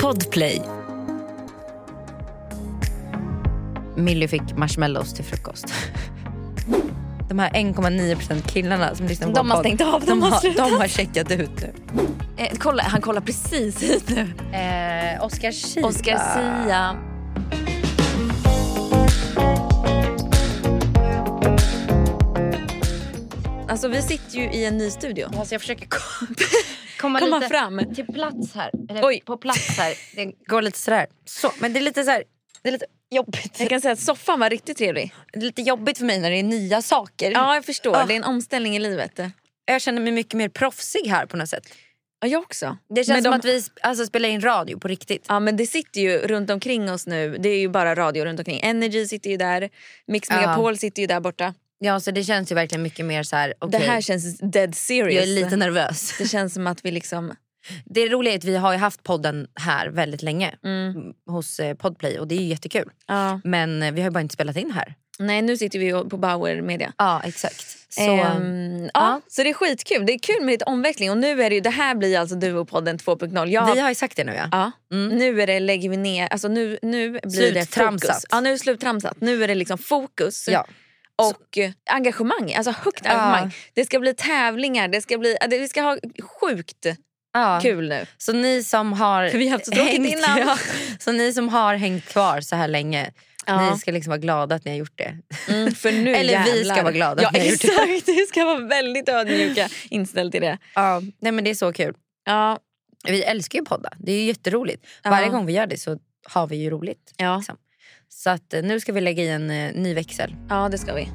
Podplay. Milly fick marshmallows till frukost. De här 1,9% killarna som lyssnar på De har podd, stängt av, de de, har har, slutat. de har checkat ut nu. Eh, kolla, han kollar precis hit nu. Eh, Oscar Sia. Oscar Sia. Alltså vi sitter ju i en ny studio. Alltså jag försöker komma, komma, lite fram. till plats här. Eller Oj. på plats här. Det går lite sådär. Så, men det är lite så här, det är lite jobbigt. Jag kan säga att soffan var riktigt trevlig. Det är lite jobbigt för mig när det är nya saker. Ja jag förstår, Ah. det är en omställning i livet. Jag känner mig mycket mer proffsig här på något sätt. Ja jag också. Det känns Men som de- att vi alltså, spelar in radio på riktigt. Ja men det sitter ju runt omkring oss nu. Det är ju bara radio runt omkring. Energy sitter ju där. Mix Ja. Megapol sitter ju där borta. Ja, så det känns ju verkligen mycket mer så här. okej, Det här känns dead serious. jag är lite nervös. Det känns som att vi liksom... Det roliga är att vi har ju haft podden här väldigt länge Mm, hos eh, Podplay och det är ju jättekul. ja. Men eh, vi har ju bara inte spelat in här. Nej nu sitter vi på Bauer Media. Ja, exakt. Så, Ehm, ja, ja. så det är skitkul. Det är kul med lite omväxling. Och nu är det, ju, det här blir alltså Duopodden 2.0. Jag Vi har ju sagt det nu ja. Ja. Mm. Nu är det, lägger vi ner, alltså nu, nu blir det fokus. Ja, nu är det sluttramsat. Nu är det liksom fokus ja. Och eh, engagemang. Alltså högt Ja. engagemang. Det ska bli tävlingar, det ska bli, det, vi ska ha sjukt ja. kul nu. Så ni som har För vi har haft så tråkigt hängt, innan. Ja, så ni som har hängt kvar så här länge, Ja. ni ska liksom vara glada att ni har gjort det. Mm, för nu Eller vi jävlar. ska vara glada Ja att ni har gjort det. exakt, vi ska vara väldigt ödmjuka inställda till det. Ja, nej men det är så kul. Ja, Vi älskar ju podda. Det är ju jätteroligt. Ja. Varje gång vi gör det så har vi ju roligt. ja. Liksom. Så att, eh, nu ska vi lägga i en eh, ny växel. ja det ska vi.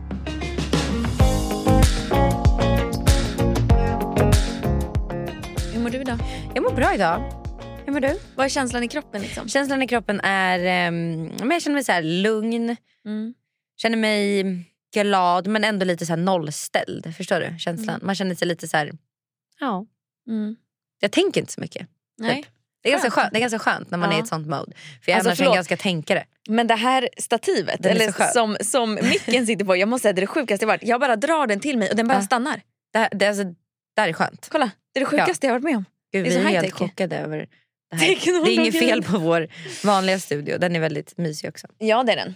Hur mår du idag? Jag mår bra idag. Hur mår du? Vad är känslan i kroppen? Liksom? Känslan i kroppen är... men jag känner mig så här lugn. Mm. Känner mig glad men ändå lite så nollställd. Förstår du känslan? Man känner sig lite så här... Ja, Mm. jag tänker inte så mycket. Nej. Typ. Det är, ganska Skönt. det är ganska skönt när man Ja. är i ett sånt mode. För jag Alltså, annars förlåt. ganska tänkare. Men det här stativet, Den eller som, som micken sitter på, jag måste säga det är det sjukaste jag varit. Jag bara drar den till mig och den bara Ja. stannar. Det, här, det, alltså, det här är skönt. Kolla, det är det sjukaste jag varit med om. Gud, Det är vi är helt chockade över det här. Det är inget fel på vår vanliga studio. Den är väldigt mysig också. Ja det är den.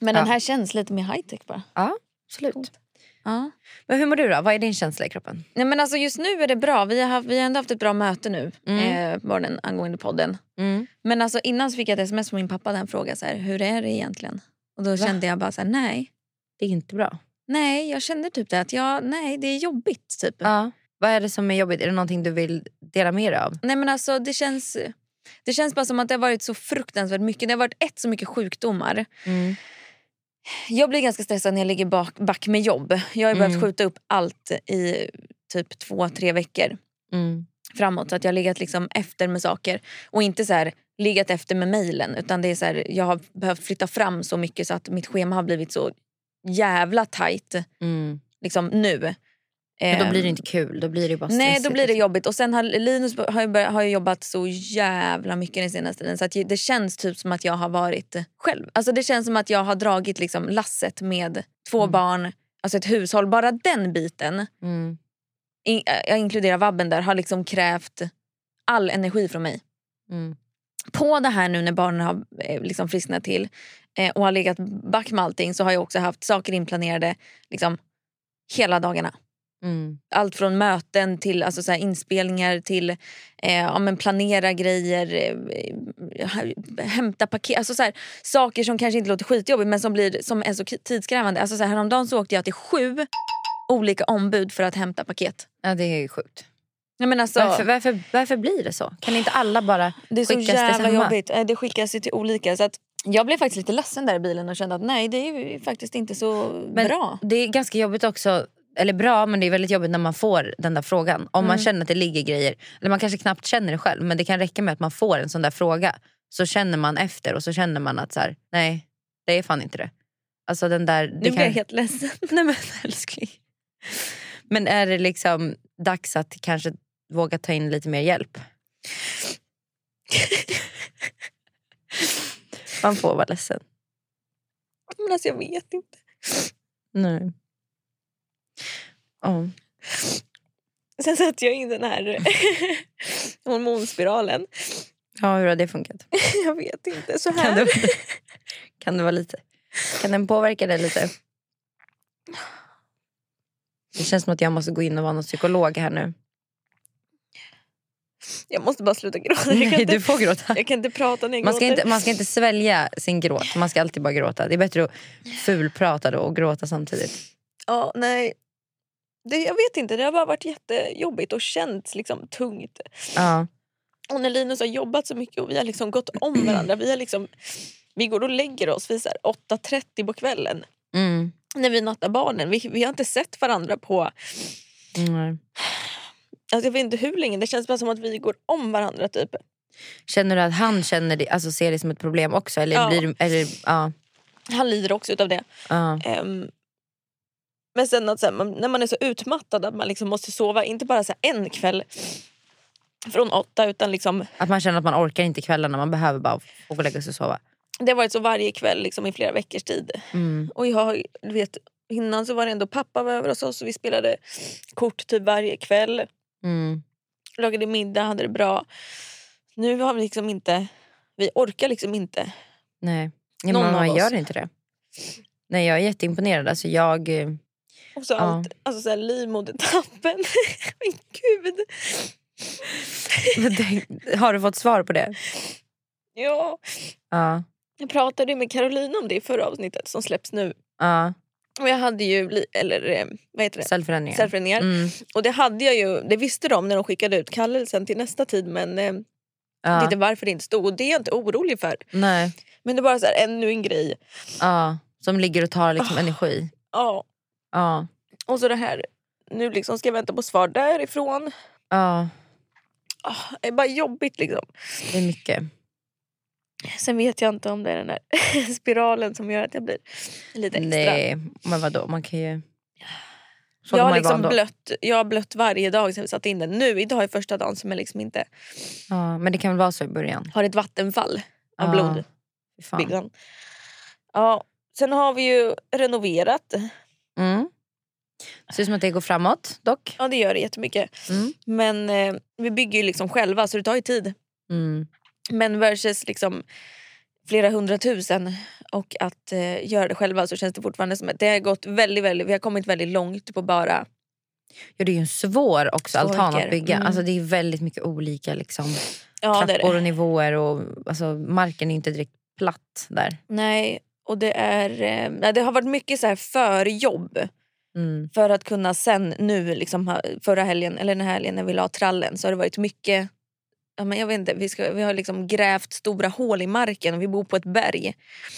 Men Ja. den här känns lite mer high tech bara. Ja, absolut. Ja. Men hur mår du då? Vad är din känsla i kroppen? Nej, men alltså just nu är det bra. Vi har, haft, vi har ändå haft ett bra möte nu Mm. eh, på morgonen angående podden. Mm. Men alltså innan fick jag ett sms från min pappa där han frågade så här, hur är det egentligen? Och då kände jag bara så här, nej. Det är inte bra. Nej, jag kände typ det att jag, nej det är jobbigt typ. Ja. Vad är det som är jobbigt? Är det någonting du vill dela med dig av? Nej men alltså det känns, det känns bara som att det har varit så fruktansvärt mycket. Det har varit ett så mycket sjukdomar. Mm. Jag blir ganska stressad när jag ligger bak, back med jobb. Jag har behövt Mm. skjuta upp allt i typ två, tre veckor Mm. framåt. Så att jag har legat liksom efter med saker. Och inte så här legat efter med mejlen. Utan det är så här, jag har behövt flytta fram så mycket så att mitt schema har blivit så jävla tajt Mm. liksom nu. Men då Ehm, blir det inte kul. Då blir det bara Nej då blir det liksom. jobbigt. Och sen har Linus har ju, börjat- har ju jobbat så jävla mycket den senaste tiden. Så att det känns typ som att jag har varit själv. Alltså det känns som att jag har dragit liksom lasset med två Mm. barn, alltså ett hushåll. Bara den biten, Mm. in, jag inkluderar vabben där, har liksom krävt all energi från mig. Mm. På det här nu när barnen har eh, liksom frisknat till eh, och har legat back med allting så har jag också haft saker inplanerade liksom, hela dagarna Mm. allt från möten till alltså så inspelningar till eh, ja, men planera grejer, eh, hämta paket. Alltså så här, saker som kanske inte låter skitjobbigt men som, blir, som är så tidskrävande. Alltså så här, häromdagen så åkte jag till sju olika ombud för att hämta paket. Ja, det är ju sjukt. Nej, men alltså, Varför, varför, varför blir det så? Kan inte alla bara det är så skickas till jävla samma? jobbigt. Eh, Det skickas ju till olika. Så att jag blev faktiskt lite ledsen där i bilen och kände att nej det är ju faktiskt inte så Men bra. Det är ganska jobbigt också, eller bra men det är väldigt jobbigt när man får den där frågan. Om man Mm. känner att det ligger grejer, eller man kanske knappt känner det själv men det kan räcka med att man får en sån där fråga. Så känner man efter och så känner man att så här, nej det är fan inte det. Alltså den där... Det Nu blir jag helt ledsen. Nej men älskling. Men är det liksom dags att kanske våga ta in lite mer hjälp? Man får vara ledsen. Men alltså jag vet inte. Nej. Ja. sen satte jag in den här hormonspiralen. Ja, hur har det funkat? Jag vet inte. Så Kan här. det, kan det vara lite... Kan den påverka dig lite? Det känns som att jag måste gå in och vara någon psykolog här nu. Jag måste bara sluta gråta. Kan, Nej, inte, du får gråta. jag kan inte prata när jag Man ska, gråter. inte, man ska inte svälja sin gråt, man ska alltid bara gråta. Det är bättre att fulprata då och gråta samtidigt. Ja, nej. Det, jag vet inte, det har bara varit jättejobbigt och känts liksom tungt. Ja. Och när Linus har jobbat så mycket och vi har liksom gått om varandra. Vi, har liksom, vi går och lägger oss vid så här 8.30 på kvällen Mm. när vi nattar barnen. Vi, vi har inte sett varandra på Mm. alltså jag vet inte hur länge. Det känns bara som att vi går om varandra. typ. Känner du att han känner det, alltså ser det som ett problem också? Eller Ja. blir eller, ja, Han lider också utav det. ja. Ehm, men sen att så här, man, när man är så utmattad att man liksom måste sova, inte bara så här en kväll från åtta utan liksom, Att man känner att man orkar inte kvällarna, man behöver bara få gå och lägga sig och sova. det har varit så varje kväll liksom, i flera veckors tid. Mm. Och jag vet, innan så var det ändå pappa var över hos oss och vi spelade kort typ varje kväll. Mm. Lagade middag, hade det bra. Nu har vi liksom inte, vi orkar liksom inte. Nej, ja, Någon man gör inte det. Nej, jag är jätteimponerad. Alltså, jag, eh, Och så Ja. allt, alltså så här, livmodertappen. Men gud. har du fått svar på det? Ja. Ja. Jag pratade med Carolina om det i förra avsnittet som släpps nu. ja. Och jag hade ju, eller eh, vad heter det? Cellförändringar. Cellförändringar. Mm. Och det hade jag ju, det visste de när de skickade ut kallelsen till nästa tid men eh, Ja. lite varför det inte stod. Och det är jag inte orolig för. Nej. Men det är bara så här, ännu en grej. Ja. Som ligger och tar liksom Ah. energi. Ja. Ja. Och så det här, nu liksom ska jag vänta på svar därifrån. ja, Ah, det är bara jobbigt liksom. det är mycket. Sen vet jag inte om det är den där spiralen som gör att jag blir lite extra. Nej, men vadå? Man kan ju... Så jag, har liksom blött, jag har blött varje dag sen vi satte in den. Nu, idag är första dagen som jag liksom inte Ja, men det kan väl vara så i början. har ett vattenfall av Ja, blod. fan. Ja, sen har vi ju renoverat. Mm. Ser ut som att det går framåt dock. Ja det gör det jättemycket. Mm. Men eh, vi bygger ju liksom själva så det tar ju tid. Mm. Men versus liksom flera hundratusen och att eh, göra det själva så känns det fortfarande som att det har gått väldigt, väldigt, vi har kommit väldigt långt på bara Ja, det är ju en svår också altan Svårigheter. att bygga. Mm. Alltså, det är väldigt mycket olika liksom, ja, trappor och nivåer. Och, alltså, marken är inte direkt platt där. Nej, och det är eh, det har varit mycket så här förjobb Mm. för att kunna sen nu liksom förra helgen eller den här helgen när vi la trallen så har det varit mycket Ja, men jag vet inte, vi, ska, vi har liksom grävt stora hål i marken och vi bor på ett berg.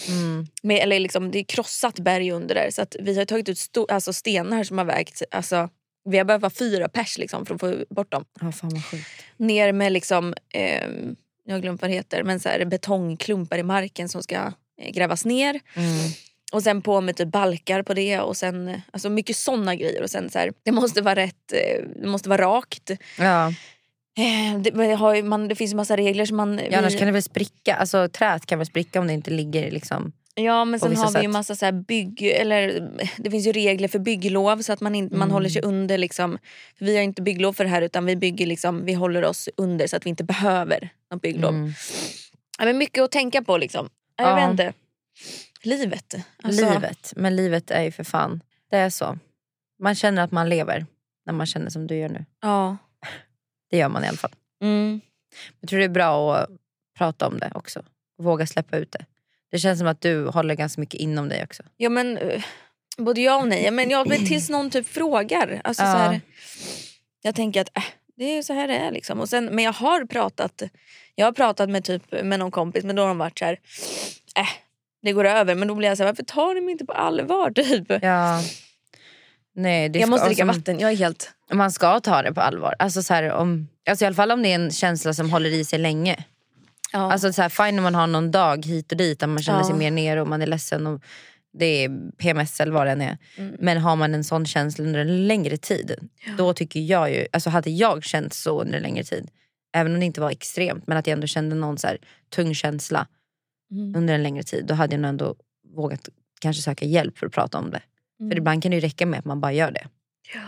Mm. Med, eller liksom, det är krossat berg under där så att vi har tagit ut sto, alltså stenar som har vägt... Alltså, vi har behövt vara fyra pers liksom, för att få bort dem. Ja, fan vad sjukt. Ner med liksom, ehm, jag har glömt vad det heter, men så här, betongklumpar i marken som ska eh, grävas ner. Mm. Och sen på med typ balkar på det och sen eh, alltså mycket såna grejer. Och sen så här, det måste vara rätt, eh, det måste vara rakt. Ja. Eh, det, har man, det finns ju massa regler som man... Ja, annars vi- kan det väl spricka. Alltså, träet kan väl spricka om det inte ligger liksom... Ja men sen har vi ju massa så här bygg... Eller, det finns ju regler för bygglov så att man, man Mm. håller sig under. Liksom, vi har inte bygglov för det här utan vi bygger liksom, vi håller oss under så att vi inte behöver något bygglov. Mm. Ja, men mycket att tänka på liksom. Ja, Jag Ja. vet inte. Livet. Alltså, Livet. Men livet är ju för fan... Det är så. Man känner att man lever när man känner som du gör nu. Ja. Det gör man i alla fall. Mm. Jag tror det är bra att prata om det också. Våga släppa ut det. Det känns som att du håller ganska mycket inom dig också. Ja men eh, både ja och nej. Men, ja, men tills någon typ frågar. Alltså, Ja. så här, jag tänker att äh, det är så här det är. Liksom. Och sen, men jag har pratat Jag har pratat med typ med någon kompis men då har de varit så här. Äh, det går över. Men då blir jag så här, varför tar ni mig inte på allvar? Typ. Ja. Nej, det jag ska, måste dricka alltså, vatten. Jag är helt... Man ska ta det på allvar. Alltså, så här, om, alltså, I alla fall om det är en känsla som håller i sig länge. Ja. Alltså så här, fine om man har någon dag hit och dit där man känner Ja. sig mer nere och man är ledsen och det är PMS eller vad det än är. Mm. Men har man en sån känsla under en längre tid, då tycker jag ju, alltså hade jag känt så under en längre tid, även om det inte var extremt, men att jag ändå kände någon så här tung känsla Mm. under en längre tid, då hade jag nog ändå vågat kanske söka hjälp för att prata om det. Mm. För ibland kan det ju räcka med att man bara gör det. Ja.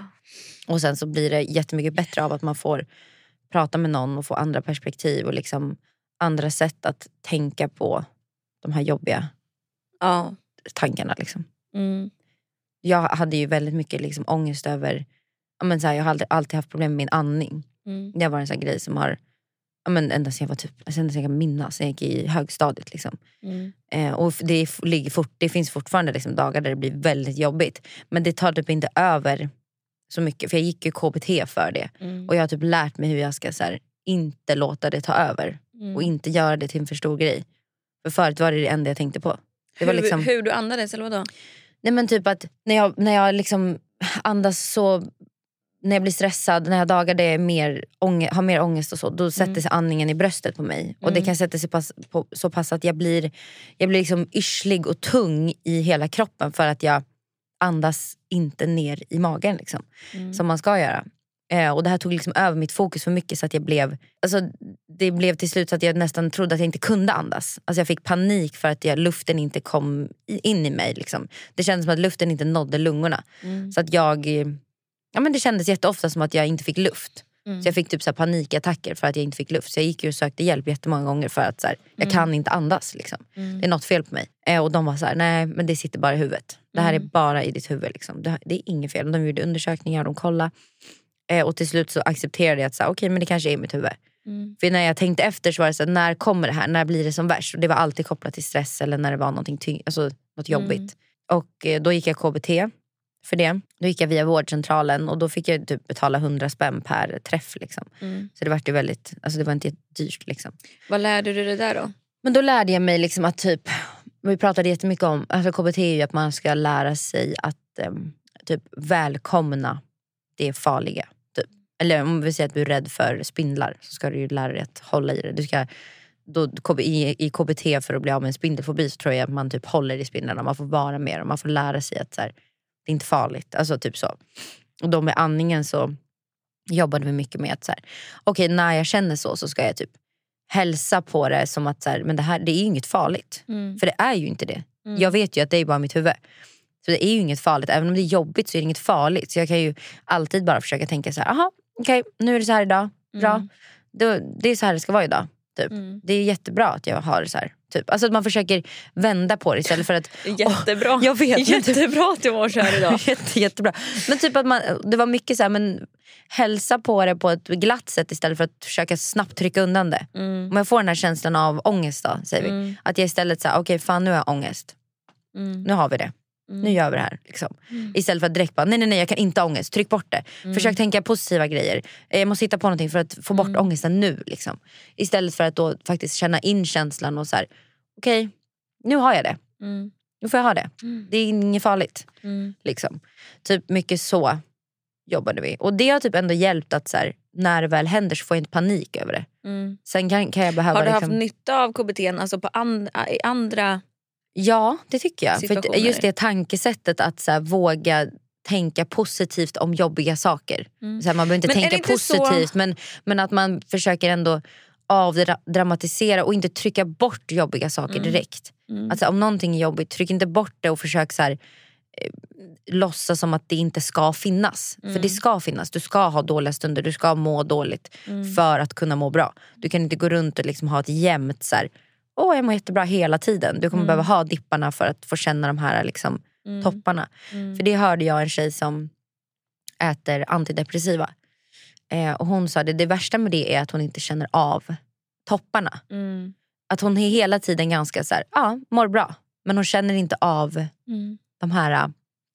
Och sen så blir det jättemycket bättre av att man får prata med någon och få andra perspektiv och liksom andra sätt att tänka på de här jobbiga Ja. Tankarna. Liksom. Mm. Jag hade ju väldigt mycket liksom ångest över... Men så här, jag har alltid, alltid haft problem med min andning. Mm. Det varit en sån här grej som har... Men ända sedan jag var typ, alltså ända jag kan minnas, sen jag gick i högstadiet. Liksom. Mm. Eh, och det, ligger fort, det finns fortfarande liksom dagar där det blir väldigt jobbigt. Men det tar typ inte över så mycket. För jag gick ju KBT för det. Mm. Och jag har typ lärt mig hur jag ska så här, inte låta det ta över. Mm. Och inte göra det till en för stor grej. För förut var det det enda jag tänkte på. Det var hur, liksom, hur du andades eller vadå? nej men typ att när jag, när jag liksom andas så när jag blir stressad, när jag dagar där jag mer ånge, har mer ångest och så, då sätter sig andningen i bröstet på mig. Och det Mm. kan sätta sig pass, på, så pass att jag blir, jag blir liksom yrslig och tung i hela kroppen för att jag andas inte ner i magen. Liksom, Mm. Som man ska göra. Eh, och det här tog liksom över mitt fokus för mycket så att jag blev, alltså, det blev till slut så att jag nästan trodde att jag inte kunde andas. Alltså jag fick panik för att jag, luften inte kom in i mig. Liksom. Det kändes som att luften inte nådde lungorna. Mm. Så att jag, ja, men det kändes jätteofta som att jag inte fick luft. Mm. Så jag fick typ så panikattacker för att jag inte fick luft. Så jag gick och sökte hjälp jättemånga gånger för att så här, jag kan inte andas. Liksom. Mm. Det är något fel på mig. Eh, och de var så här, nej men det sitter bara i huvudet. Det här är Mm. bara i ditt huvud. Liksom. Det, det är inget fel. De gjorde undersökningar, de kollade. Eh, och till slut så accepterade jag att så här, okej men det kanske är i mitt huvud. Mm. För när jag tänkte efter så var det så här, när kommer det här? När blir det som värst? Och det var alltid kopplat till stress eller när det var någonting tyng- alltså, något Mm. jobbigt. Och eh, då gick jag KBT för det. Då gick jag via vårdcentralen och då fick jag typ betala 100 spänn per träff. Liksom. Mm. Så det var ju väldigt, alltså det var inte dyrt. Liksom. Vad lärde du dig där då? Men då lärde jag mig liksom att typ, vi pratade jättemycket om, alltså KBT är ju att man ska lära sig att em, typ välkomna det farliga. Eller om vi säger att du är rädd för spindlar så ska du ju lära dig att hålla i det. Du ska, då, i, I KBT för att bli av med en spindelfobi så tror jag att man typ håller i spindlarna. Man får vara med dem, man får lära sig att så här, det är inte farligt. Alltså typ så. Och då med andningen så jobbade vi mycket med att så här, okej när jag känner så så ska jag typ hälsa på det som att så här, men det här det är inget farligt. Mm. För det är ju inte det. Mm. Jag vet ju att det är bara mitt huvud. Så det är ju inget farligt. Även om det är jobbigt så är det inget farligt. Så jag kan ju alltid bara försöka tänka så här, aha, okej nu är det så här idag. Bra. Mm. Då, det är så här det ska vara idag. Typ. Mm. Det är jättebra att jag har det så här. Typ. Alltså att man försöker vända på det istället för att Jättebra. jag vet, typ- Jättebra att du var så här idag. Jätte, jättebra. Men typ att man, det var mycket så här, men hälsa på det på ett glatt sätt istället för att försöka snabbt trycka undan det. Mm. Om jag får den här känslan av ångest då, säger vi. Mm. Att jag istället säger, okej fan nu har jag ångest. Mm. Nu har vi det. Mm. Nu gör vi det här. Liksom. Mm. Istället för att direkt bara, nej nej nej jag kan inte ha ångest. Tryck bort det. Mm. Försök tänka positiva grejer. Eh, Jag måste hitta på någonting för att få bort Mm. ångesten nu. Liksom. Istället för att då faktiskt känna in känslan och så här, okej nu har jag det. Mm. Nu får jag ha det. Mm. Det är inget farligt. Mm. Liksom. Typ mycket så jobbade vi. Och det har typ ändå hjälpt att så här, när det väl händer så får jag inte panik över det. Sen kan, kan jag behöva... Har du haft liksom, nytta av KBT alltså på and, i andra... Ja, det tycker jag. För just det tankesättet att så här, våga tänka positivt om jobbiga saker. Mm. Så här, man behöver inte Men tänka inte så- positivt men, men att man försöker ändå avdramatisera och inte trycka bort jobbiga saker Mm. direkt. Mm. Alltså, om någonting är jobbigt, tryck inte bort det och försök så här, eh, låtsas som att det inte ska finnas. För Mm. det ska finnas. Du ska ha dåliga stunder, du ska må dåligt Mm. för att kunna må bra. Du kan inte gå runt och liksom ha ett jämnt så här, åh jag mår jättebra hela tiden. Du kommer Mm. behöva ha dipparna för att få känna de här liksom, Mm. topparna. Mm. För det hörde jag en tjej som äter antidepressiva. Eh, och hon sa det, det värsta med det är att hon inte känner av topparna. Mm. Att hon är hela tiden ganska så här, ja, mår bra. Men hon känner inte av Mm. de här uh,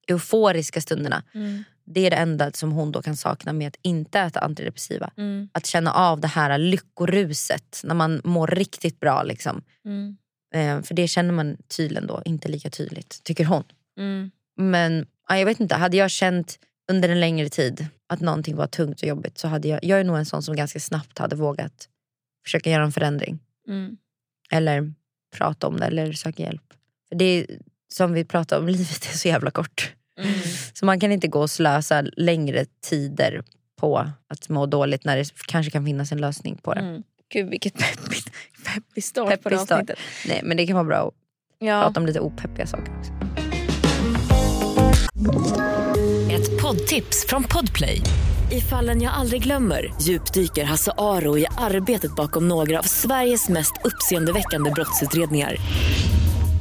euforiska stunderna. Mm. Det är det enda som hon då kan sakna med att inte äta antidepressiva. Mm. Att känna av det här lyckoruset när man mår riktigt bra. Liksom. Mm. Eh, för det känner man tydligen då inte lika tydligt, tycker hon. Mm. Men ja, jag vet inte, hade jag känt under en längre tid att någonting var tungt och jobbigt så hade jag, jag är nog en sån som ganska snabbt hade vågat försöka göra en förändring. Mm. Eller prata om det eller söka hjälp. För det är som vi pratade om, livet är så jävla kort. Så man kan inte gå och slösa längre tider på att må dåligt när det kanske kan finnas en lösning på det. Mm. Gud vilket peppigt, peppig start på Peppig det start. avsnittet. Nej, men det kan vara bra att Ja. prata om lite opeppiga saker också. Ett poddtips från Podplay. I fallen jag aldrig glömmer djupdyker Hasse Aro i arbetet bakom några av Sveriges mest uppseendeväckande brottsutredningar.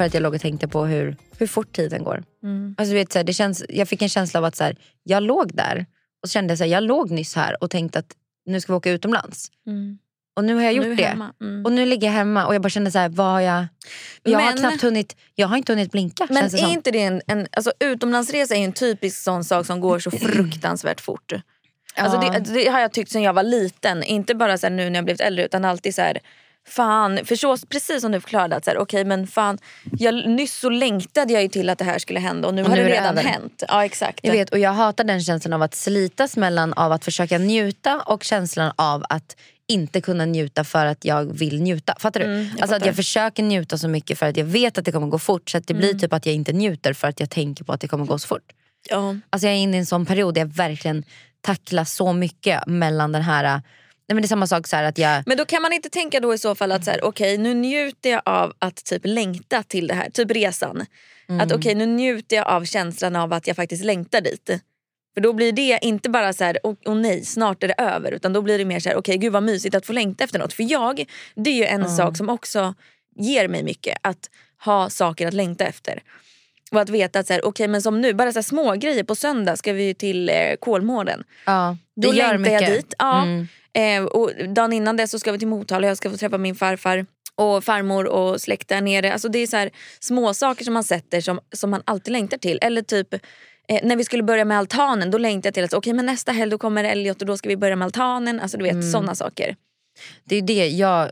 För att jag låg och tänkte på hur, hur fort tiden går. Alltså, du vet, så här, det känns, jag fick en känsla av att så här, jag låg där och så kände jag att jag låg nyss här och tänkte att nu ska vi åka utomlands. Och nu har jag gjort Nu det. Mm. Och nu ligger jag hemma och jag bara kände så här, vad har jag... Jag har Men- knappt hunnit, jag har inte hunnit blinka Men är som. inte det en, en alltså, utomlandsresa är en typisk sån sak som går så fruktansvärt fort. Alltså, Ja. det, det har jag tyckt sen jag var liten. Inte bara så här nu när jag blivit äldre utan alltid så här. Fan, för så, precis som du förklarade att så här, okej men fan, jag, nyss så längtade jag ju till att det här skulle hända och nu Och har nu det är det redan över. hänt. Ja exakt. Jag vet och jag hatar den känslan av att slitas mellan av att försöka njuta och känslan av att inte kunna njuta för att jag vill njuta. Fattar du? Mm, jag alltså att fattar. jag försöker njuta så mycket för att jag vet att det kommer gå fort. Så att det blir Mm. typ att jag inte njuter för att jag tänker på att det kommer gå så fort. Ja. Alltså jag är inne i en sån period där jag verkligen tacklar så mycket mellan den här... Nej men det är samma sak så att jag... Men då kan man inte tänka då i så fall att så här, okej nu njuter jag av att typ längta till det här, typ resan. Mm. Att okej nu njuter jag av känslan av att jag faktiskt längtar dit. För då blir det inte bara så här, åh åh nej snart är det över. Utan då blir det mer så här, okej gud vad mysigt att få längta efter något. För jag, det är ju en sak som också ger mig mycket. Att ha saker att längta efter. Och att veta att så här, okej men som nu, bara så här små grejer på söndag ska vi till eh, Kolmården. Ja, det Då gör längtar jag mycket. dit. Ja. Mm. Eh, och dagen innan det så ska vi till Motala jag ska få träffa min farfar och farmor och släkt där nere. Alltså det är så här små saker som man sätter som, som man alltid längtar till. Eller typ eh, när vi skulle börja med altanen då längtade jag till att okej men nästa helg då kommer Elliot och då ska vi börja med altanen. Alltså du vet Mm. sådana saker. Det är det jag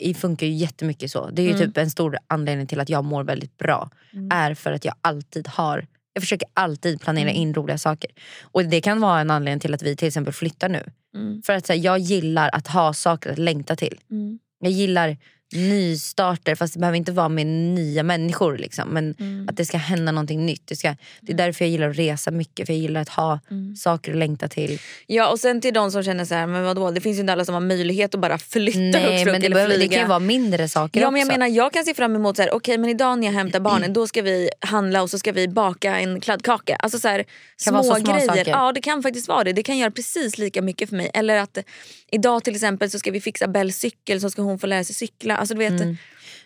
det funkar ju jättemycket så. Det är Mm. typ en stor anledning till att jag mår väldigt bra. Är för att jag alltid har jag försöker alltid planera Mm. in roliga saker. Och Det kan vara en anledning till att vi till exempel flyttar nu. Mm. För att så här, jag gillar att ha saker att längta till. Mm. Jag gillar nystarter fast det behöver inte vara med nya människor. Liksom. Men Mm. att det ska hända någonting nytt. Det, ska, det är därför jag gillar att resa mycket. För jag gillar att ha Mm. saker att längta till. Ja och sen till de som känner så här, men vadå det finns ju inte alla som har möjlighet att bara flytta Nej flux men det, eller behöver, det kan ju vara mindre saker Ja också. men jag menar jag kan se fram emot så här, okej men idag när jag hämtar barnen då ska vi handla och så ska vi baka en kladdkaka. Alltså så här, små, så små grejer. saker. Ja det kan faktiskt vara det. Det kan göra precis lika mycket för mig. Eller att idag till exempel så ska vi fixa Bells cykel så ska hon få lära sig cykla. Alltså du vet. Mm.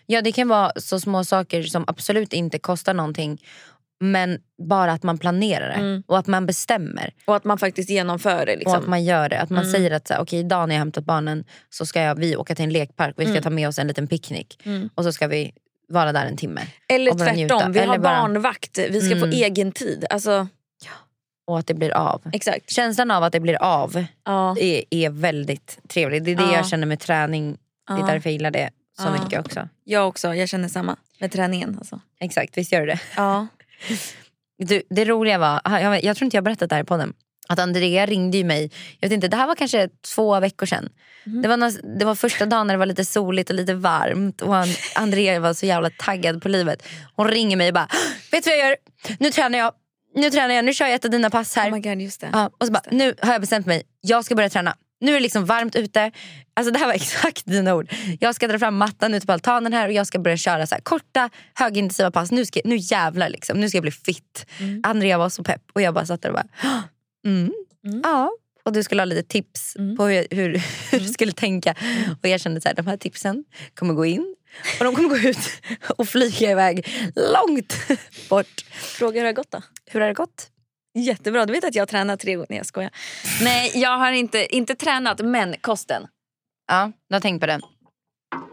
Ja det kan vara så små saker som absolut inte kostar någonting. Men bara att man planerar det Mm. och att man bestämmer. Och att man faktiskt genomför det. Liksom. Och att man gör det. Att man Mm. säger att så här, okej, idag när jag hämtat barnen så ska jag, vi åka till en lekpark. Vi ska Mm. ta med oss en liten picknick. Mm. Och så ska vi vara där en timme. Eller tvärtom, vi har Eller bara- barnvakt. Vi ska Mm. få egen tid. Alltså, Och att det blir av. exakt. Känslan av att det blir av Ja. är, är väldigt trevlig. Det är det Ja. jag känner med träning. Det är Ja. därför jag gillar det så Ja. mycket också. Jag också, jag känner samma med träningen. Alltså. Exakt, visst gör du det? Ja. Du, det roliga var, jag, jag tror inte jag har berättat det här på podden. Att Andrea ringde ju mig, jag vet inte, det här var kanske två veckor sedan. Mhm. Det, var när, det var första dagen när det var lite soligt och lite varmt. Och han, Andrea var så jävla taggad på livet. Hon ringer mig och bara, vet du vad jag gör? Nu tränar jag. Nu tränar jag, nu kör jag ett av dina pass här. Oh God, just det. Ja, och så bara, nu har jag bestämt mig, jag ska börja träna. Nu är det liksom varmt ute. Alltså det här var exakt dina ord. Jag ska dra fram mattan ute på altanen här och jag ska börja köra så här korta högintensiva pass. Nu, ska, nu jävlar liksom, nu ska jag bli fit. Andrea var så pepp och jag bara satt där och bara, mm, ja. Och du skulle ha lite tips på hur, hur, hur du skulle tänka. Och jag kände att de här tipsen kommer gå in och de kommer gå ut och flyga iväg långt bort. Fråga hur det har gått då? Hur har det gått? Jättebra, du vet att jag har tränat tre gånger. Nej jag skojar. Nej jag har inte, inte tränat men kosten. Ja, du har tänkt på den.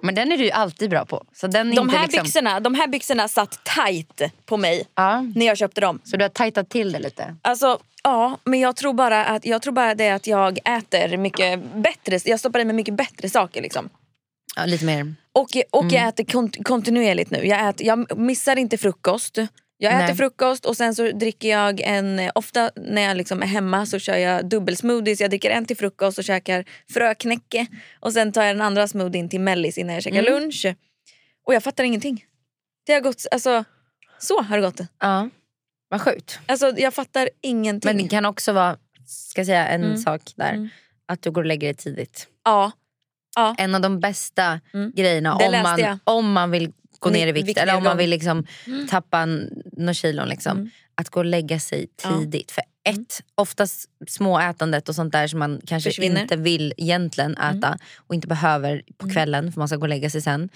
Men den är du ju alltid bra på. Så den är De inte här, liksom... byxorna, de här byxorna satt tight på mig Ja, när jag köpte dem. så du har tajtat till det lite? Alltså, ja, men jag tror bara att jag tror bara det att jag äter mycket bättre. Jag stoppar i mig mycket bättre saker liksom. Ja, lite mer. Och, och Mm. jag äter kont- kontinuerligt nu. Jag, äter, jag missar inte frukost. Jag äter Nej. frukost och sen så dricker jag en... Ofta när jag liksom är hemma så kör jag dubbelsmoothies. Jag dricker en till frukost och käkar fröknäcke. Och sen tar jag den andra smoothien till mellis innan jag käkar Mm. lunch. Och jag fattar ingenting. Det har gått... Alltså, så har det gått. Ja. Vad sjukt. Alltså, jag fattar ingenting. Men det kan också vara, ska säga en Mm. sak där. Mm. Att du går och lägger dig tidigt. Ja. En av de bästa Mm. grejerna om man, jag. om man vill gå ner i vikt viktnedgång. eller om man vill liksom tappa en- några kilon. Liksom, Mm. Att gå och lägga sig Ja. Mm. tidigt. För ett, oftast småätandet och sånt där som man kanske Försvinner. Mm. inte vill egentligen äta och inte behöver på kvällen för man ska gå och lägga sig sen.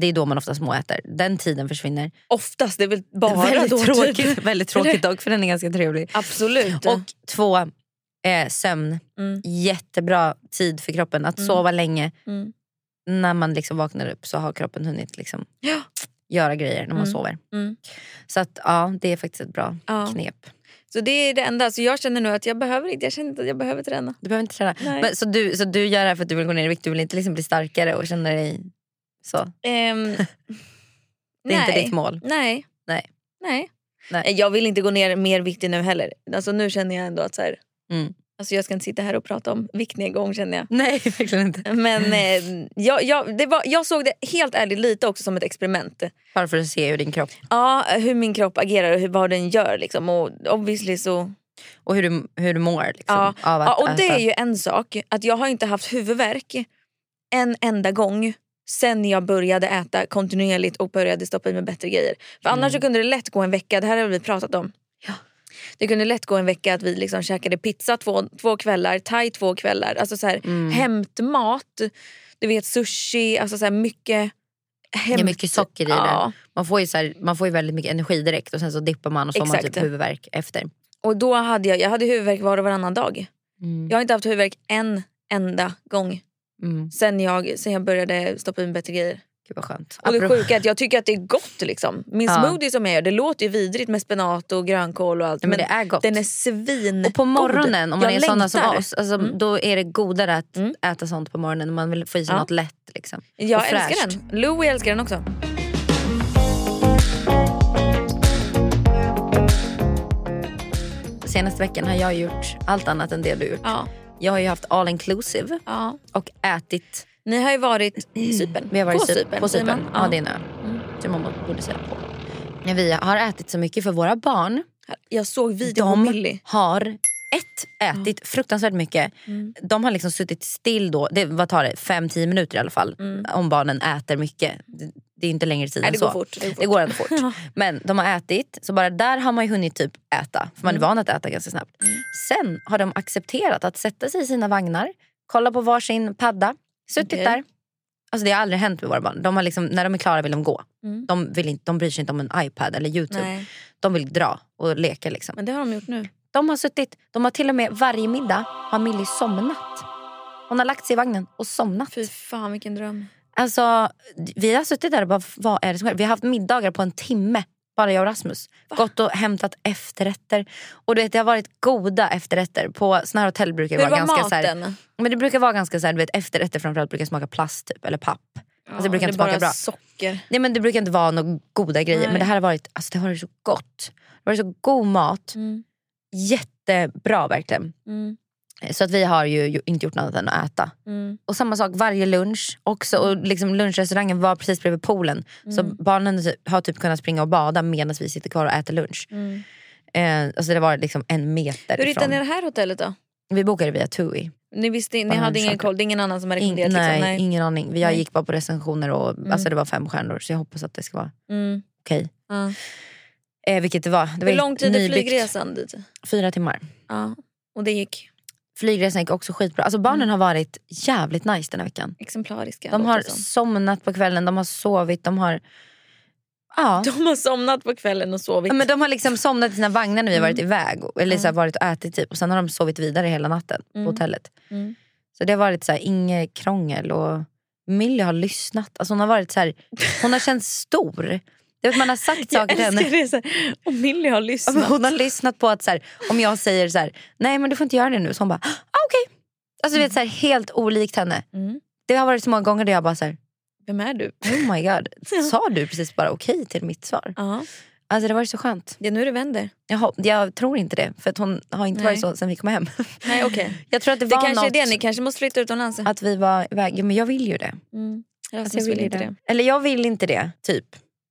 Det är då man ofta småäter. Den tiden försvinner. Oftast, det är väl bara väldigt, då. tråkigt, Typ. väldigt tråkigt dock för den är ganska trevlig. Absolut. Och två, eh, sömn. Mm. Jättebra tid för kroppen. Att sova länge. Mm. När man liksom vaknar upp så har kroppen hunnit liksom Ja. göra grejer när man Mm. sover. Mm. Så att ja, det är faktiskt ett bra Ja. knep. Så det är det enda. Så jag känner nu att jag behöver inte, jag känner inte att jag behöver träna. Du behöver inte träna. Men, så, du, så du gör det här för att du vill gå ner i vikt? Du vill inte liksom bli starkare och känna dig så? Ehm, Det är inte nej. ditt mål? Nej. Nej. Nej. Nej. Jag vill inte gå ner mer viktig nu heller. Alltså nu känner jag ändå att så här, Mm. alltså jag ska inte sitta här och prata om viktnedgång känner jag. Nej, verkligen inte. Men eh, jag, jag, det var, jag såg det helt ärligt lite också som ett experiment. Bara för att se hur din kropp Ja, hur min kropp agerar och hur, vad den gör. Liksom. Och obviously så... och hur du, hur du mår liksom, Ja. av att Ja, och det är ju en sak. Att Jag har inte haft huvudvärk en enda gång sen jag började äta kontinuerligt och började stoppa i mig bättre grejer. För Annars så kunde det lätt gå en vecka, det här har vi pratat om. Ja. Det kunde lätt gå en vecka att vi liksom käkade pizza två, två kvällar, thai två kvällar. Alltså så här, Mm. Hämtmat, du vet sushi, alltså så här mycket hämt. Är mycket socker i ja. det. Man får, ju så här, man får ju väldigt mycket energi direkt och sen så dippar man och så har man typ huvudvärk efter. Och då hade jag, jag hade huvudvärk var och varannan dag. Mm. Jag har inte haft huvudvärk en enda gång Mm. sen jag, sen jag började stoppa i mig bättre grejer. Gud vad skönt. Och det sjuka är att jag tycker att det är gott. Liksom. Min Ja. smoothie som jag gör, det låter ju vidrigt med spenat och grönkål och allt. Ja, men det är gott. den är svin Och på morgonen, om man jag är såna som längtar. oss, alltså, Mm. då är det godare att Mm. äta sånt på morgonen. Man vill få i sig Ja. något lätt. Liksom. Jag och fräscht. älskar den. Louie älskar den också. Senaste veckan har jag gjort allt annat än det du gjort. Ja. Jag har ju haft all inclusive och ätit. Ni har ju varit i Cypern. Vi har varit på Cypern. På Cypern. Ja. det är en ö. Mm. Som man borde säga på. Vi har ätit så mycket för våra barn. Jag såg video på De Millie. har ett, ätit fruktansvärt mycket. Mm. De har liksom suttit still då, det, vad tar det, 5-10 minuter i alla fall. Om barnen äter mycket. Det, det är inte längre tid Nej, än så. fort. Det går fort. Det går ändå fort. Men de har ätit, så bara där har man ju hunnit typ äta. För man Mm. är van att äta ganska snabbt. Sen har de accepterat att sätta sig i sina vagnar, kolla på varsin padda, suttit Okej. där. Alltså det har aldrig hänt med våra barn. De har liksom, när de är klara vill de gå. Mm. De, vill inte, de bryr sig inte om en iPad eller Youtube. Nej, De vill dra och leka. Liksom. men det har de gjort nu. De har suttit, de har till och med varje middag har Millie somnat. Hon har lagt sig i vagnen och somnat. Fy fan vilken dröm. Alltså, vi har suttit där och bara, vad är det som sker? Vi har haft middagar på en timme, bara jag och Rasmus. Gått och hämtat efterrätter. Och du vet, det har varit goda efterrätter. På såna här hotell brukar det Hur vara var ganska så här, maten? men det brukar vara ganska så här, du vet, efterrätter framförallt brukar smaka plast typ, eller papp. Alltså, det brukar är inte smaka bra. socker. Nej, men det brukar inte vara några goda grejer. Nej. Men det här har varit, alltså, det har varit så gott. Det har varit så god mat. Mm. Jättebra verkligen. Mm. Så att vi har ju inte gjort något annat än att äta. Mm. Och samma sak varje lunch. Också, och liksom lunchrestaurangen var precis bredvid poolen. Så Mm. barnen typ- har typ kunnat springa och bada medan vi sitter kvar och äter lunch. Mm. Eh, alltså det var liksom en meter Hur hittade ni det här hotellet då? Vi bokade via TUI. Ni, visste, ni hade ingen undersöka. koll? Det är ingen annan som har In, nej, rekommenderat? liksom. ingen aning. Jag Nej. Mm. gick bara på recensioner och alltså det var fem stjärnor. Så jag hoppas att det ska vara Mm. okej. Ja. Eh, vilket det var. Det var Hur lång tid är flygresan dit? Fyra timmar. Ja. Och det gick Flygresan gick också skitbra. Alltså barnen har varit jävligt nice den här veckan. exemplariska. De har somnat på kvällen, de har sovit, de har... Ja. de har somnat på kvällen och sovit. Ja, men de har liksom somnat i sina vagnar när vi har varit Mm. iväg. Eller så här, varit och ätit typ. Och sen har de sovit vidare hela natten på Mm. hotellet. Mm. Så det har varit så här, inget krångel. Och Millie har lyssnat. Alltså hon har varit så här, hon har känts stor. Det man har sagt saker till henne. det. Så. Och Millie har lyssnat. Hon har lyssnat på att så här, om jag säger så här, nej men du får inte göra det nu. Så hon bara, ah, okej. Alltså du vet så här, helt olikt henne. Mm. Det har varit så många gånger där jag bara så här, Vem är du? oh my god. Sa du precis bara okej till mitt svar? Ja. Alltså det var så skönt. Det är nu det vänder. Jag, hop- jag tror inte det, för att hon har inte Nej. varit så sen vi kom hem. Nej, okej. Jag tror att det Det var kanske är något det, ni kanske måste flytta utomlands. att vi var iväg. Ja, men jag vill ju det. Mm. Alltså, jag vill vill det. det. Eller jag vill inte det, typ.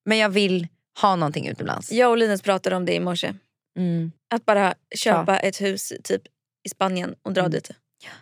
Men jag vill ha någonting utomlands. Jag och Linus pratade om det i morse. Mm. Att bara köpa ett hus typ i Spanien och dra Mm. dit.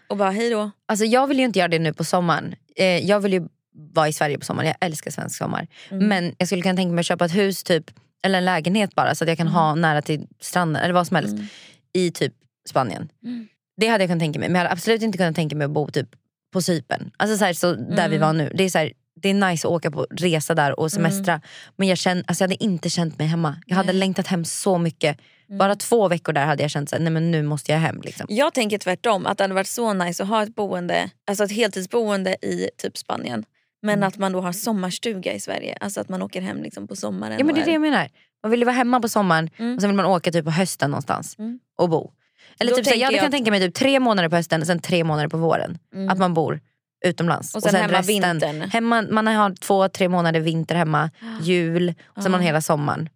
Och bara hej då. Alltså, jag vill ju inte göra det nu på sommaren. Eh, jag vill ju vara i Sverige på sommaren. Jag älskar svensk sommar. Mm. Men jag skulle kunna tänka mig att köpa ett hus typ, eller en lägenhet bara så att jag kan ha nära till stranden eller vad som helst Mm. i typ Spanien. Mm. Det hade jag kunnat tänka mig. Men jag hade absolut inte kunnat tänka mig att bo typ på Cypern. Alltså så, här, så där Mm. vi var nu. Det är, så här, det är nice att åka på resa där och semestra. Men jag, känn, alltså jag hade inte känt mig hemma. Jag hade Nej. längtat hem så mycket. Mm. Bara två veckor där hade jag känt att nej men nu måste jag hem. Liksom. Jag tänker tvärtom, att det hade varit så nice att ha ett boende, alltså ett heltidsboende i typ Spanien. Men Mm. att man då har sommarstuga i Sverige. Alltså att man åker hem liksom på sommaren. Ja men det är det jag menar. Man vill ju vara hemma på sommaren Mm. och sen vill man åka typ på hösten någonstans Mm. och bo. Eller Då typ, så här, jag jag att- tänka mig typ tre månader på hösten och sen tre månader på våren. Mm. Att man bor utomlands. Och sen hemma vintern. Hemma, man har två, tre månader vinter hemma, jul, och sen man hela sommaren.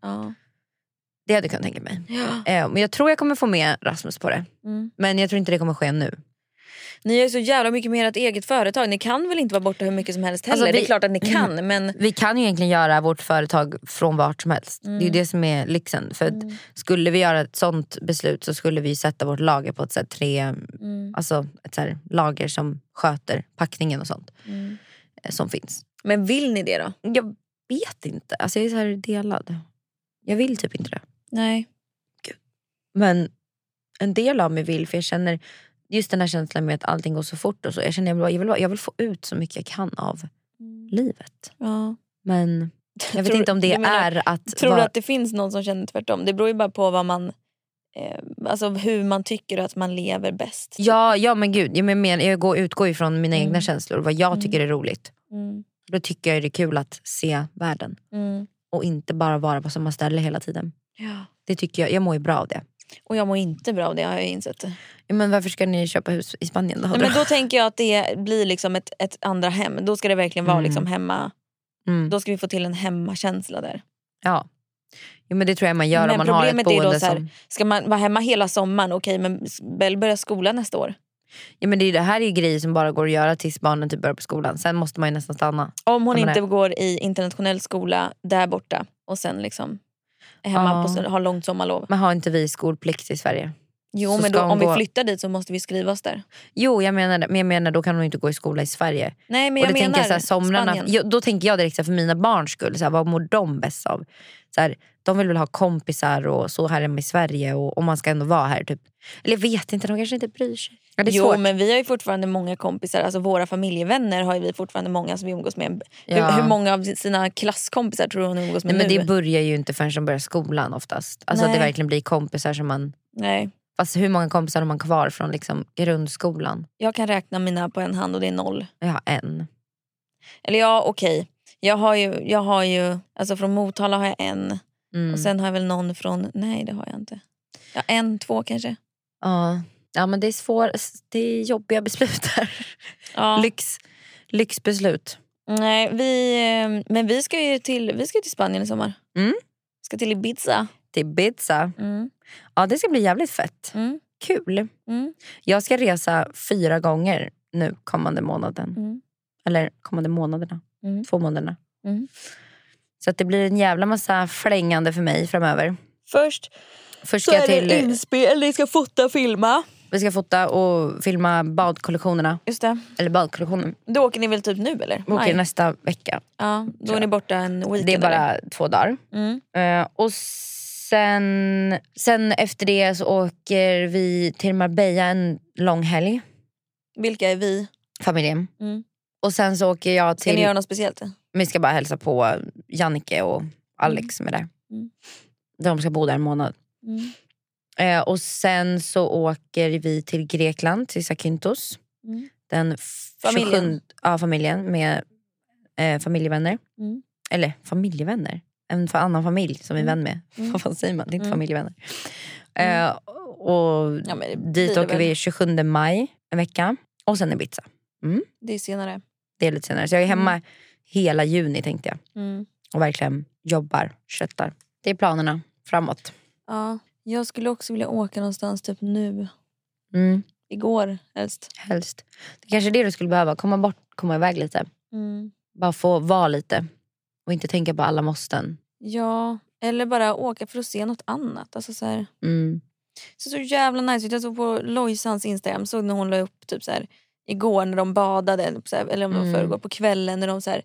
Det hade jag kunnat tänka mig. Ja. Eh, men jag tror jag kommer få med Rasmus på det. Mm. Men jag tror inte det kommer ske nu. Ni är ju så jävla mycket mer ett eget företag. Ni kan väl inte vara borta hur mycket som helst heller? Alltså, Det vi- är klart att ni kan men... Vi kan ju egentligen göra vårt företag från vart som helst. Det är Mm. det som är lyxen. För att skulle vi göra ett sånt beslut så skulle vi sätta vårt lager på ett, så här, tre, Mm. alltså ett så här, lager som sköter packningen och sånt. Mm. eh, Som finns. Men vill ni det då? Jag vet inte. Alltså jag är så här delad. Jag vill typ inte det. Nej. Men en del av mig vill för jag känner just den här känslan med att allting går så fort och så. Jag känner jag vill, bara- jag vill, jag vill få ut så mycket jag kan av livet. Ja. Men jag vet Tror- inte om det menar- är att... Tror vara- du att det finns någon som känner tvärtom? Det beror ju bara på vad man, eh, alltså hur man tycker att man lever bäst. Ja, ja men gud. Jag, men, jag går, utgår ju från mina Mm. egna känslor. Vad jag tycker är roligt. Mm. Då tycker jag det är kul att se världen. Mm. Och inte bara vara på samma ställe hela tiden. Ja. Det tycker jag, jag mår ju bra av det. Och jag mår inte bra av det har jag insett. Ja, Men varför ska ni köpa hus i Spanien då? Nej, men då tänker jag att det blir liksom ett, ett andra hem. Då ska det verkligen vara Mm. liksom hemma. mm. Då ska vi få till en hemmakänsla där. Ja. Jo, men det tror jag man gör Men om man har ett problemet är då boende så här, som... Ska man vara hemma hela sommaren, okej men Bell börjar skolan nästa år. Ja, men det, är- det här är ju grejer som bara går att göra tills barnen typ börjar på skolan. Sen måste man ju nästan stanna. Om hon inte det- går i internationell skola där borta och sen liksom är hemma Ja. på, har långt sommarlov. Men har inte vi skolplikt i Sverige? Jo Så men då, om vi gå- flyttar dit så måste vi skriva oss där. Jo jag menar det. Men jag menar då kan hon inte gå i skola i Sverige. Nej men och jag det tänker menar jag, så här, somrarna, jo, Då tänker jag direkt så här, för mina barns skull, så här, vad mår de bäst av? Så här, de vill väl ha kompisar och så här hemma i Sverige och, och man ska ändå vara här. Typ. Eller jag vet inte, de kanske inte bryr sig. Ja, Jo svårt. men vi har ju fortfarande många kompisar, alltså våra familjevänner har vi fortfarande många som vi umgås med. Ja. Hur, hur många av sina klasskompisar tror du hon umgås med Nej, men nu? det börjar ju inte förrän de börjar skolan oftast. Alltså att det Nej. verkligen blir kompisar som man... Nej. Fast hur många kompisar har man kvar från liksom grundskolan? Jag kan räkna mina på en hand och det är noll. Jag har en. Eller ja okej, jag har ju, jag har ju alltså från Motala har jag en Mm. och sen har jag väl någon från, nej det har jag inte. Ja, en, två kanske. Ja. ja men det är svåra, det är jobbiga beslut här. Ja. Lyx, lyxbeslut. Nej, vi, eh, men vi ska ju till, vi ska till Spanien i sommar. Mm. Ska till Ibiza. Till Ibiza. Mm. Ja det ska bli jävligt fett. Mm. Kul. Mm. Jag ska resa fyra gånger nu kommande månaden. Mm. Eller kommande månaderna. Mm. Två månaderna. Mm. Så att det blir en jävla massa flängande för mig framöver. Först Först så är till, det inspel, ni ska fota och filma. vi ska fota och filma badkollektionerna. Just det. Eller badkollektionen. Då åker ni väl typ nu eller? Vi åker nästa vecka. Ja, då är ni borta en weekend Det är bara eller? två dagar. Mm. Eh, och sen, sen efter det så åker vi till Marbella en lång helg. Vilka är vi? Familjen. Mm. Och sen så åker jag Ska ni till... göra något speciellt? Vi ska bara hälsa på Jannike och Alex som är där. Mm. De ska bo där en månad. Mm. Eh, och sen så åker vi till Grekland, till Zakynthos. Mm. Den Familjen? 27 ja, familjen med eh, familjevänner. Mm. Eller familjevänner. En annan familj som vi är Mm. vän med. Mm. Vad fan säger man? Det är inte Mm. familjevänner. Mm. Eh, och Ja, dit åker vi 27 maj, en vecka. Och sen Ibiza. Det är senare. Det är lite senare. Så jag är hemma hela juni tänkte jag. Mm. Och verkligen jobbar, köttar. Det är planerna framåt. Ja, jag skulle också vilja åka någonstans typ nu. Mm, Igår helst. helst. Det är kanske är det du skulle behöva. Komma bort, komma iväg lite. Mm. Bara få vara lite. Och inte tänka på alla måsten. Ja, eller bara åka för att se något annat. Alltså så, här. Mm. så, så jävla nice ut. Jag såg på Lojsans Instagram, såg när hon la upp typ så här, igår när de badade, eller om det var Mm. förrgår på kvällen när de så här,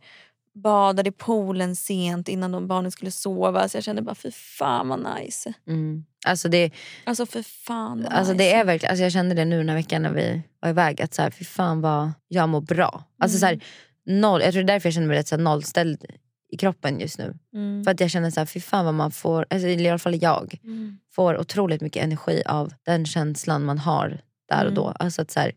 badade i poolen sent innan de barnen skulle sova. Så jag kände bara fy fan vad nice. Mm. Alltså det, Alltså för fan alltså nice. det är verkligen, alltså jag kände det nu den här veckan när vi var iväg. Att så här, fy fan vad jag mår bra. Alltså så här, noll, jag tror det är därför jag känner mig rätt så här nollställd i kroppen just nu. Mm. För att jag känner så här, fy fan vad man får, alltså i alla fall jag, Mm. får otroligt mycket energi av den känslan man har där och Mm. då. Alltså att så här,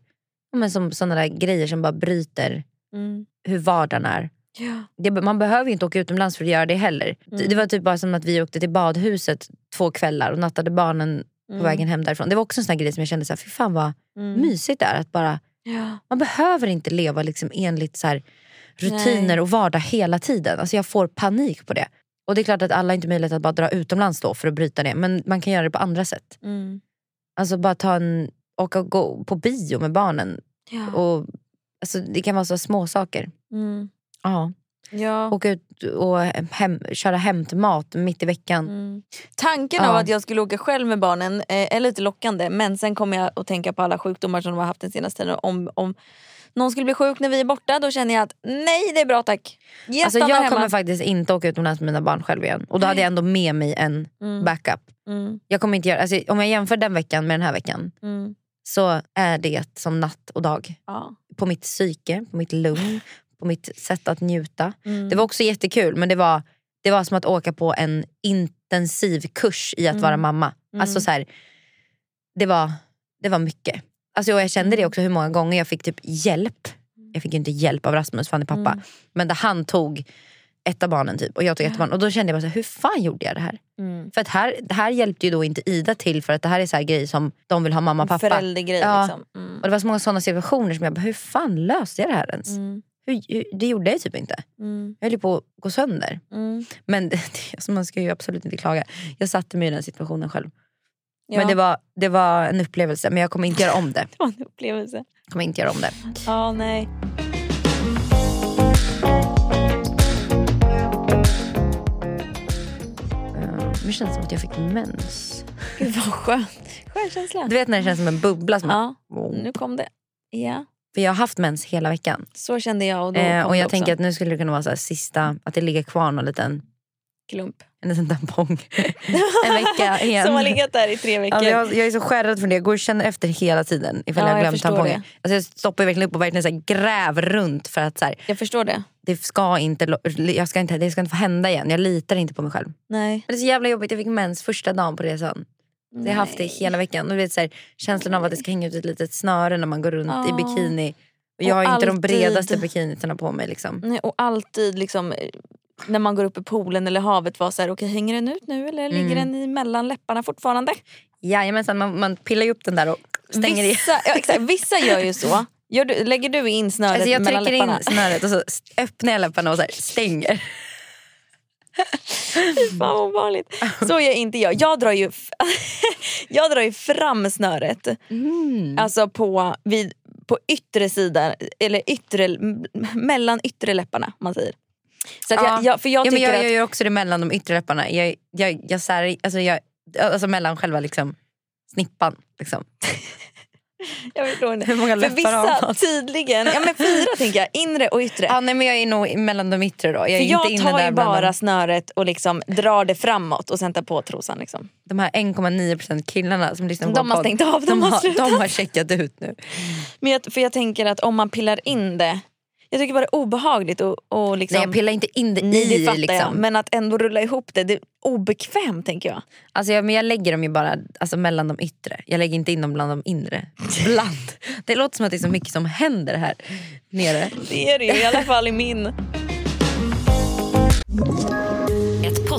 men som sådana där grejer som bara bryter Mm. hur vardagen är. Ja. Det, man behöver ju inte åka utomlands för att göra det heller. Det, Mm. det var typ bara som att vi åkte till badhuset två kvällar och nattade barnen på Mm. vägen hem därifrån. Det var också en sån grej som jag kände, så här, fy fan vad Mm. mysigt det är. Att bara, Ja. man behöver inte leva liksom enligt så här, rutiner Nej. och vardag hela tiden. Alltså jag får panik på det. Och det är klart att alla har inte möjlighet att bara dra utomlands då för att bryta det. Men man kan göra det på andra sätt. Mm. Alltså bara ta en, och gå på bio med barnen. Ja. Och, alltså det kan vara så små saker. Mm. Ja. Ja. Åka ut och hem, köra hämtmat mitt i veckan. Mm. Tanken Ja. av att jag skulle åka själv med barnen eh, är lite lockande men sen kommer jag att tänka på alla sjukdomar som de har haft den senaste tiden. Om, om någon skulle bli sjuk när vi är borta då känner jag att nej det är bra tack. Jag Alltså jag hemma. kommer faktiskt inte åka utomlands med mina barn själv igen. Och då hade jag ändå med mig en Mm. backup. Mm. Jag kommer inte göra, alltså, om jag jämför den veckan med den här veckan Mm. Så är det som natt och dag. Ja. På mitt psyke, på mitt lugn, på mitt sätt att njuta. Mm. Det var också jättekul men det var, det var som att åka på en intensiv kurs i att Mm. vara mamma. Alltså så här, det, var, det var mycket. Alltså, och jag kände Mm. det också hur många gånger jag fick typ hjälp. Jag fick ju inte hjälp av Rasmus för han är pappa. Mm. Men där han tog ett av barnen typ, och jag tog ett av barnen. Och då kände jag bara så här, hur fan gjorde jag det här? Mm. För att här, det här hjälpte ju då inte Ida till för att det här är så här grejer som de vill ha mamma och pappa. Föräldergrej Ja. liksom. Mm. Och det var så många sådana situationer som jag bara, hur fan löste jag det här ens? Mm. Hur, hur, det gjorde jag typ inte. Mm. Jag höll ju på att gå sönder. Mm. Men det, alltså man ska ju absolut inte klaga. Jag satte mig i den situationen själv. Ja. Men det var, det var en upplevelse men jag kommer inte göra om det. Det var en upplevelse. Jag kommer inte göra om det. Ja nej. Det känns som att jag fick mens. Gud vad skönt. Skön känsla. Du vet när det känns som en bubbla. Som Ja, Oh. nu kom det. Ja, För jag har haft mens hela veckan. så kände jag och då Eh, och jag tänker att nu skulle det kunna vara så sista, att det ligger kvar någon liten, klump. en liten tampong. en vecka igen. Som har legat där i tre veckor. Alltså jag, jag är så skärrad från det. Jag går och känner efter hela tiden ifall Ja, jag har glömt det. Alltså jag stoppar verkligen upp och verkligen så gräver runt för att så här, Jag förstår det. Det, ska inte, jag ska inte, det ska inte få hända igen. Jag litar inte på mig själv. Nej. Det är så jävla jobbigt. Jag fick mens första dagen på resan. Så jag har haft det hela veckan. Och du vet, så här, känslan av att det ska hänga ut ett litet snöre när man går runt i Ja. bikini. Och Och jag har ju inte de alltid- bredaste bikinisarna på mig. Liksom. Nej, och alltid liksom när man går upp i poolen eller havet var så här, okej hänger den ut nu eller ligger Mm. den i mellan läpparna fortfarande? Jajamensan, man, man pillar ju upp den där och stänger i. Vissa, ja, exakt, vissa gör ju så. Du, lägger du in snöret Alltså jag mellan trycker läpparna? in snöret och så öppnar jag läpparna och så här stänger. Fan vad ovanligt. Så gör inte jag. Jag drar ju, jag drar ju fram snöret. Mm. Alltså på, vid, på yttre sidan, eller yttre, mellan yttre läpparna man säger. Så att Ja. jag, jag, för jag ja, men jag, att... jag gör också det mellan de yttre läpparna. Jag, jag, jag, sär, alltså jag, alltså mellan själva liksom, snippan. Liksom. Jag förstår inte. Hur många För läppar har vissa man? tydligen, ja men fyra tänker jag, inre och yttre. Ja, nej, men jag är nog mellan de yttre då. Jag är För jag inte tar ju bara de, snöret och liksom drar det framåt och sen tar på trosan. Liksom. de här 1,9% killarna som lyssnar på De har podd, stängt av, de de, har har, slutat. de har checkat ut nu. Men jag, för jag tänker att om man pillar in det, jag tycker bara det är obehagligt och, och liksom, Nej, jag pillar inte in det det i. fattar Liksom. jag. Men att ändå rulla ihop det, det är obekvämt tänker jag. Alltså jag, men jag lägger dem ju bara alltså, mellan de yttre. Jag lägger inte in dem bland de inre. Bland. Det låter som att det är så mycket som händer här nere. Det är det ju, i alla fall i min.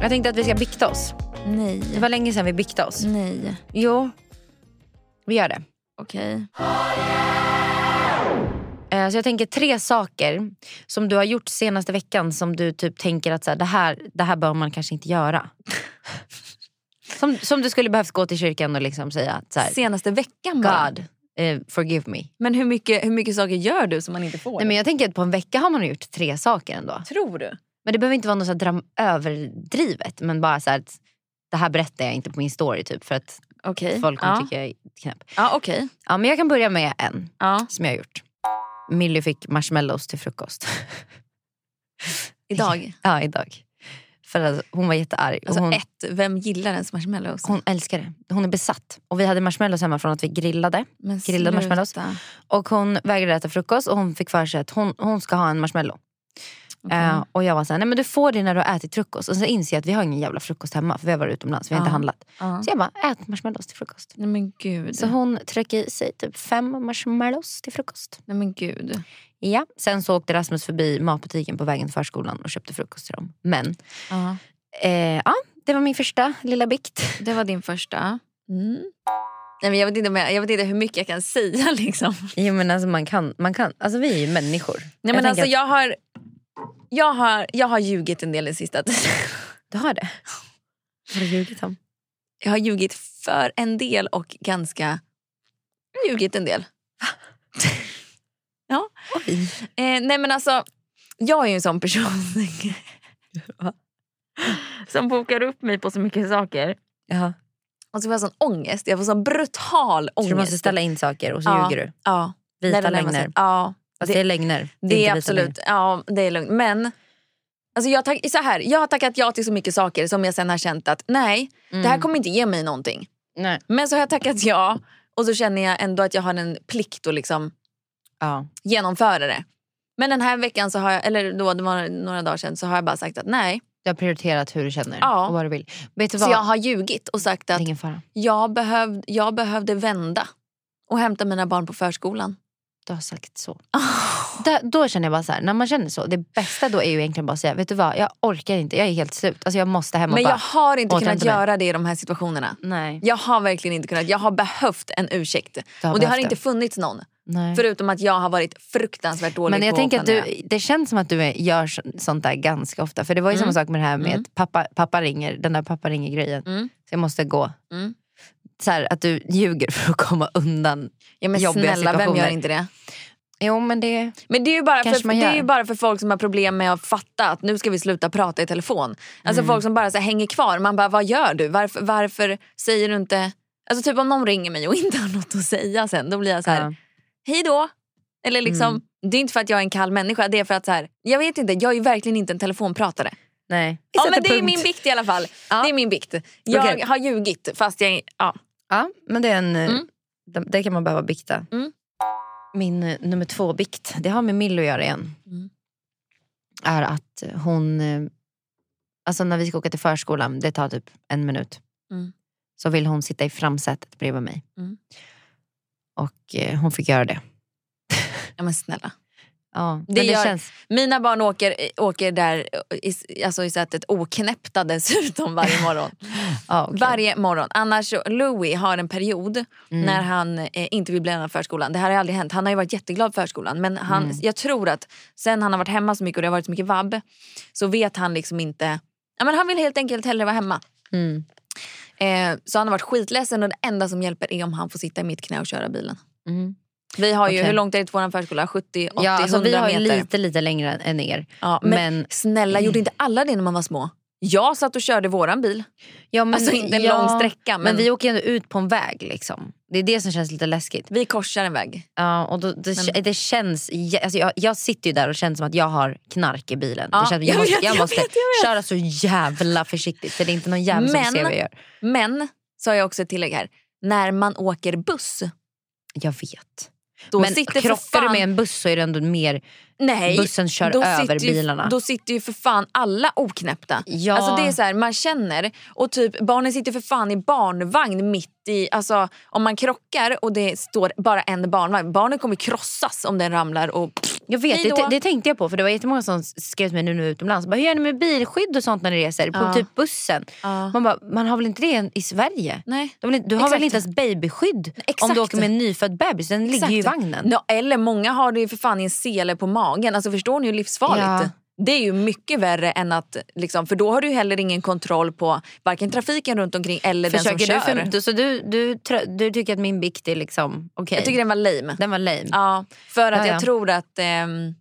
Jag tänkte att vi ska bikta oss. Nej. Det var länge sedan vi biktade oss. Nej. Jo, vi gör det. Okej. Eh, Så jag tänker tre saker som du har gjort senaste veckan som du typ tänker att så här, det, här, det här bör man kanske inte göra. som, som du skulle behövt gå till kyrkan och liksom säga att så här, Senaste veckan bara. God eh, forgive me. Men hur mycket, hur mycket saker gör du som man inte får? Nej, men jag tänker att på en vecka har man gjort tre saker ändå. Tror du? Men det behöver inte vara något så dram- överdrivet. Men bara så att det här berättar jag inte på min story typ för att Okej. folk kommer ja. tycka jag är knäpp. Ja, okej. Ja, men jag kan börja med en Ja. som jag har gjort. Millie fick marshmallows till frukost. Idag. ja, idag. För att hon var jättearg. Alltså hon, ett, vem gillar ens marshmallows? hon älskar det. Hon är besatt. Och vi hade marshmallows hemma från att vi grillade. Men grillade marshmallows. Och hon vägrade äta frukost och hon fick för sig att hon, hon ska ha en marshmallow. Okej. Eh, och jag var såhär, nej men du får det när du har ätit frukost. Och så inser jag att vi har ingen jävla frukost hemma för vi har varit utomlands, vi har inte Ja. handlat. Ja. Så jag bara, ät marshmallows till frukost. Nej men gud. Så hon tryckte i sig typ fem marshmallows till frukost. Nej men gud. Ja. Sen så åkte Rasmus förbi matbutiken på vägen till förskolan och köpte frukost till dem. Men eh, ja, det var min första lilla bikt. Det var din första. Mm. Nej, men jag, vet inte, jag, jag vet inte hur mycket jag kan säga. Liksom. Jo men alltså man kan, man kan, alltså vi är ju människor. Nej, men tänker alltså, att- jag, har, jag, har, jag har ljugit en del den sista tiden. Du har det? Vad har du ljugit om? Jag har ljugit för en del och ganska... Ljugit en del. ja. Eh, nej men alltså, jag är ju en sån person som bokar upp mig på så mycket saker. Jaha. Och så får jag sån ångest. Jag får sån brutal Så ångest. du måste ställa in saker och så Ja. ljuger du? Ja. Vita lögner? Ja. Fast det, är lögner. Det är, inte vita absolut, ja det är lugnt. Men alltså jag, tack, så här, jag har tackat ja till så mycket saker som jag sen har känt att nej, det Mm. här kommer inte ge mig någonting. Nej. Men så har jag tackat ja och så känner jag ändå att jag har en plikt att liksom Ja. genomföra det. Men den här veckan, så har jag, eller då, det var några dagar sedan, så har jag bara sagt att nej. Du har prioriterat hur du känner Ja. och vad du vill. Vet du Så vad? jag har ljugit och sagt Det är att ingen fara. jag, behövd, jag behövde vända och hämta mina barn på förskolan. Du har sagt så. Där, då känner jag bara så här, när man känner så, det bästa då är ju egentligen bara att säga, vet du vad, jag orkar inte, jag är helt slut. Alltså jag måste hem och Men bara, jag har inte kunnat mig. göra det i de här situationerna. Nej. Jag har verkligen inte kunnat. Jag har behövt en ursäkt. Och det har inte det. funnits någon. Nej. Förutom att jag har varit fruktansvärt dålig Men jag på tänker att du, det känns som att du gör så- sånt där ganska ofta. För det var ju samma sak med det här med att pappa, pappa ringer, den där pappa ringer grejen. Mm. Så jag måste gå. Mm. Så här, att du ljuger för att komma undan Ja, men jobbiga snälla, vem situationer. gör inte det? Jo men det, Men det är, ju bara för, det är ju bara för folk som har problem med att fatta att nu ska vi sluta prata i telefon. Alltså Mm. folk som bara så här, hänger kvar. Man bara, vad gör du? Varför, varför säger du inte... Alltså typ om någon ringer mig och inte har något att säga sen, då blir jag så här, Ja. hej då. Eller liksom, Mm. Det är inte för att jag är en kall människa, det är för att så här, jag vet inte, jag är verkligen inte en telefonpratare. nej. Ja, men det är punkt. min bikt i alla fall. Ja. Det är min bikt. Jag Okej. har ljugit fast jag... Ja. Ja, men det, är en, Mm. det, det kan man behöva bikta. Mm. Min eh, nummer två bikt, det har med Millo att göra igen. Mm. Är att hon, eh, alltså när vi ska åka till förskolan, det tar typ en minut. Mm. Så vill hon sitta i framsätet bredvid mig. Mm. Och eh, hon fick göra det. ja men snälla. Ja, Det det gör- känns, Mina barn åker, åker där i, alltså i sätet oknäppta dessutom varje morgon. ja, okej. Varje morgon. Annars, Louis har en period Mm. när han eh, inte vill bli lämnad förskolan. Det här har aldrig hänt. Han har ju varit jätteglad för förskolan. Men han, Mm. jag tror att sen han har varit hemma så mycket och det har varit så mycket vabb. Så vet han liksom inte. Ja, men han vill helt enkelt hellre vara hemma. Mm. Eh, så han har varit skitledsen och det enda som hjälper är om han får sitta i mitt knä och köra bilen. Mm. Vi har ju, Okej. hur långt är det till vår förskola? 70, 80, Ja, alltså, 100 vi har meter. lite, lite längre än er. Ja, men, men- snälla, gjorde inte alla det när man var små? Jag satt och körde våran bil. Ja, men, Alltså, inte en lång sträcka, Men... men- vi åker ändå ut på en väg. Liksom. Det är det som känns lite läskigt. Vi korsar en väg. Ja, och då, det, Men- det känns, alltså jag, jag sitter ju där och känner som att jag har knark i bilen. Ja, det känns, jag, jag måste, jag måste köra så jävla försiktigt för det är inte någon jävel som Men- ser vad jag gör. Men, så har jag också ett tillägg här. När man åker buss. Jag vet. Då Men sitter krockar du med en buss så är det ändå mer... Nej, bussen kör då över ju, bilarna. Då sitter ju för fan alla oknäppta. Ja. Alltså det är så här, man känner och typ barnen sitter för fan i barnvagn mitt i, alltså om man krockar och det står bara en barnvagn, barnen kommer krossas om den ramlar och Jag vet, det, det tänkte jag på för det var jättemånga som skrev till mig nu är utomlands. Bara, Hur gör ni med bilskydd och sånt när ni reser? På Ja. typ bussen. Ja. Man bara, man har väl inte det i Sverige? Nej. Du, har har väl Exakt. inte ens babyskydd om Exakt. du åker med en nyfödd bebis? Den ligger ju i Exakt. vagnen. Ja, eller många har det ju för fan i en sele på magen. Alltså förstår ni hur livsfarligt? Ja. Det är ju mycket värre än att, liksom, för då har du heller ingen kontroll på varken trafiken runt omkring eller den Försöker som du, kör. för, du, så du, du, du tycker att min bikt är liksom okej? Jag tycker den var lame. Den var lame. Ja, för att Ja, ja. jag tror att ehm,